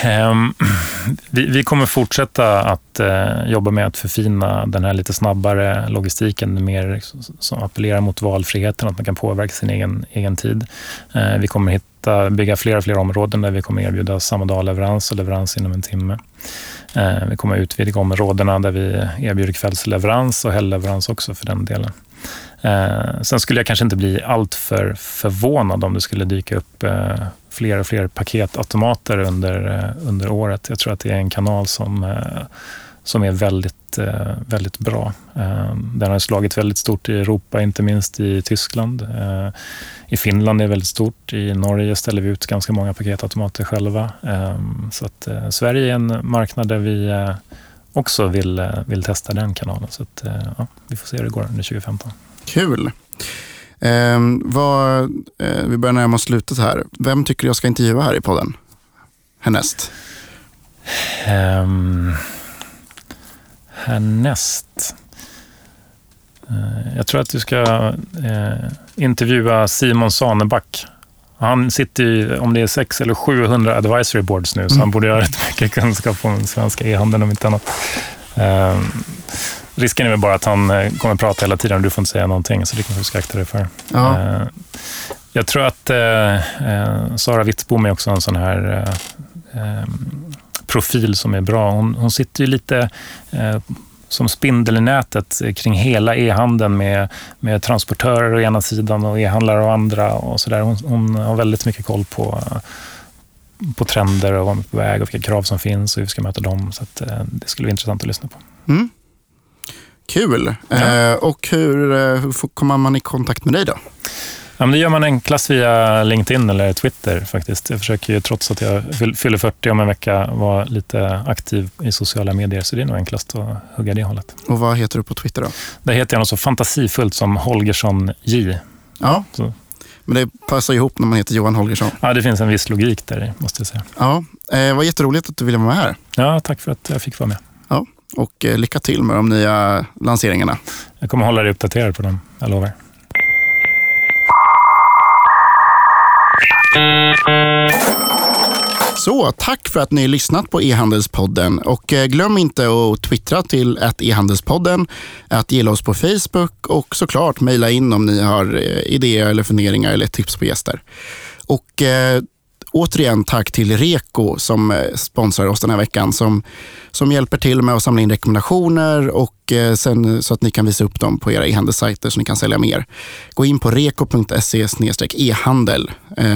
Um, vi, vi, kommer fortsätta att uh, jobba med att förfina den här lite snabbare logistiken, mer liksom som appellerar mot valfriheten, att man kan påverka sin egen, egen tid. Uh, vi kommer hitta, bygga fler och fler områden där vi kommer erbjuda samma dag leverans och leverans inom en timme. Uh, vi kommer utvidga områdena där vi erbjuder kvällsleverans och helgleverans också för den delen. Eh, sen skulle jag kanske inte bli alltför förvånad om det skulle dyka upp eh, fler och fler paketautomater under, eh, under året. Jag tror att det är en kanal som, eh, som är väldigt, eh, väldigt bra. Eh, den har slagit väldigt stort i Europa, inte minst i Tyskland. Eh, I Finland är det väldigt stort. I Norge ställer vi ut ganska många paketautomater själva. Eh, så att Sverige är en marknad där vi också vill, vill testa den kanalen. Så att, ja, vi får se hur det går under 2015. Kul. Eh, vad, eh, vi börjar närma oss slutet här. Vem tycker jag ska intervjua här i podden härnäst? Um, härnäst? Uh, jag tror att du ska uh, intervjua Simon Saneback. Han sitter i, om det är 600 eller 700 advisory boards nu, mm. så han borde ha rätt mycket kunskap om den svenska e-handeln om inte annat. Um, Risken är väl bara att han eh, kommer att prata hela tiden och du får inte säga någonting, så det kanske du ska akta dig för. Ja. Eh, jag tror att eh, Sara Wittbom är också en sån här profil som är bra. Hon, hon sitter ju lite som spindel i nätet kring hela e-handeln med, med transportörer å ena sidan och e-handlare å andra. Och så där. Hon, hon, har väldigt mycket koll på, på trender och vad är på väg och vilka krav som finns och hur vi ska möta dem. Så att, det skulle vara intressant att lyssna på. Mm. Kul. Ja. Eh, och hur, eh, hur kommer man i kontakt med dig då? Ja, men det gör man enklast via LinkedIn eller Twitter faktiskt. Jag försöker ju, trots att jag fyller 40 om en vecka, vara lite aktiv i sociala medier, så det är nog enklast att hugga det hållet. Och vad heter du på Twitter då? Där heter jag något så fantasifullt som Holgersson J. Ja, så. men det passar ihop när man heter Johan Holgersson. Ja, det finns en viss logik där måste jag säga. Ja, eh, vad jätteroligt att du ville vara med här. Ja, tack för att jag fick vara med. Och eh, lycka till med de nya lanseringarna. Jag kommer hålla dig uppdaterad på dem, jag lovar. Så, tack för att ni lyssnat på e-handelspodden. Och eh, glöm inte att twittra till att e-handelspodden, att gilla oss på Facebook och såklart mejla in om ni har eh, idéer eller funderingar eller tips på gäster. Och återigen tack till Reko som eh, sponsrar oss den här veckan. Som, som hjälper till med att samla in rekommendationer och eh, sen, eh, så att ni kan visa upp dem på era e-handelssajter så ni kan sälja mer. Gå in på reko.se e-handel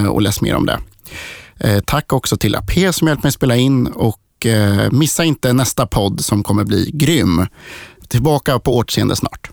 och läs mer om det. Tack också till AP som hjälpt mig spela in och missa inte nästa podd som kommer bli grym. Tillbaka på återseende snart.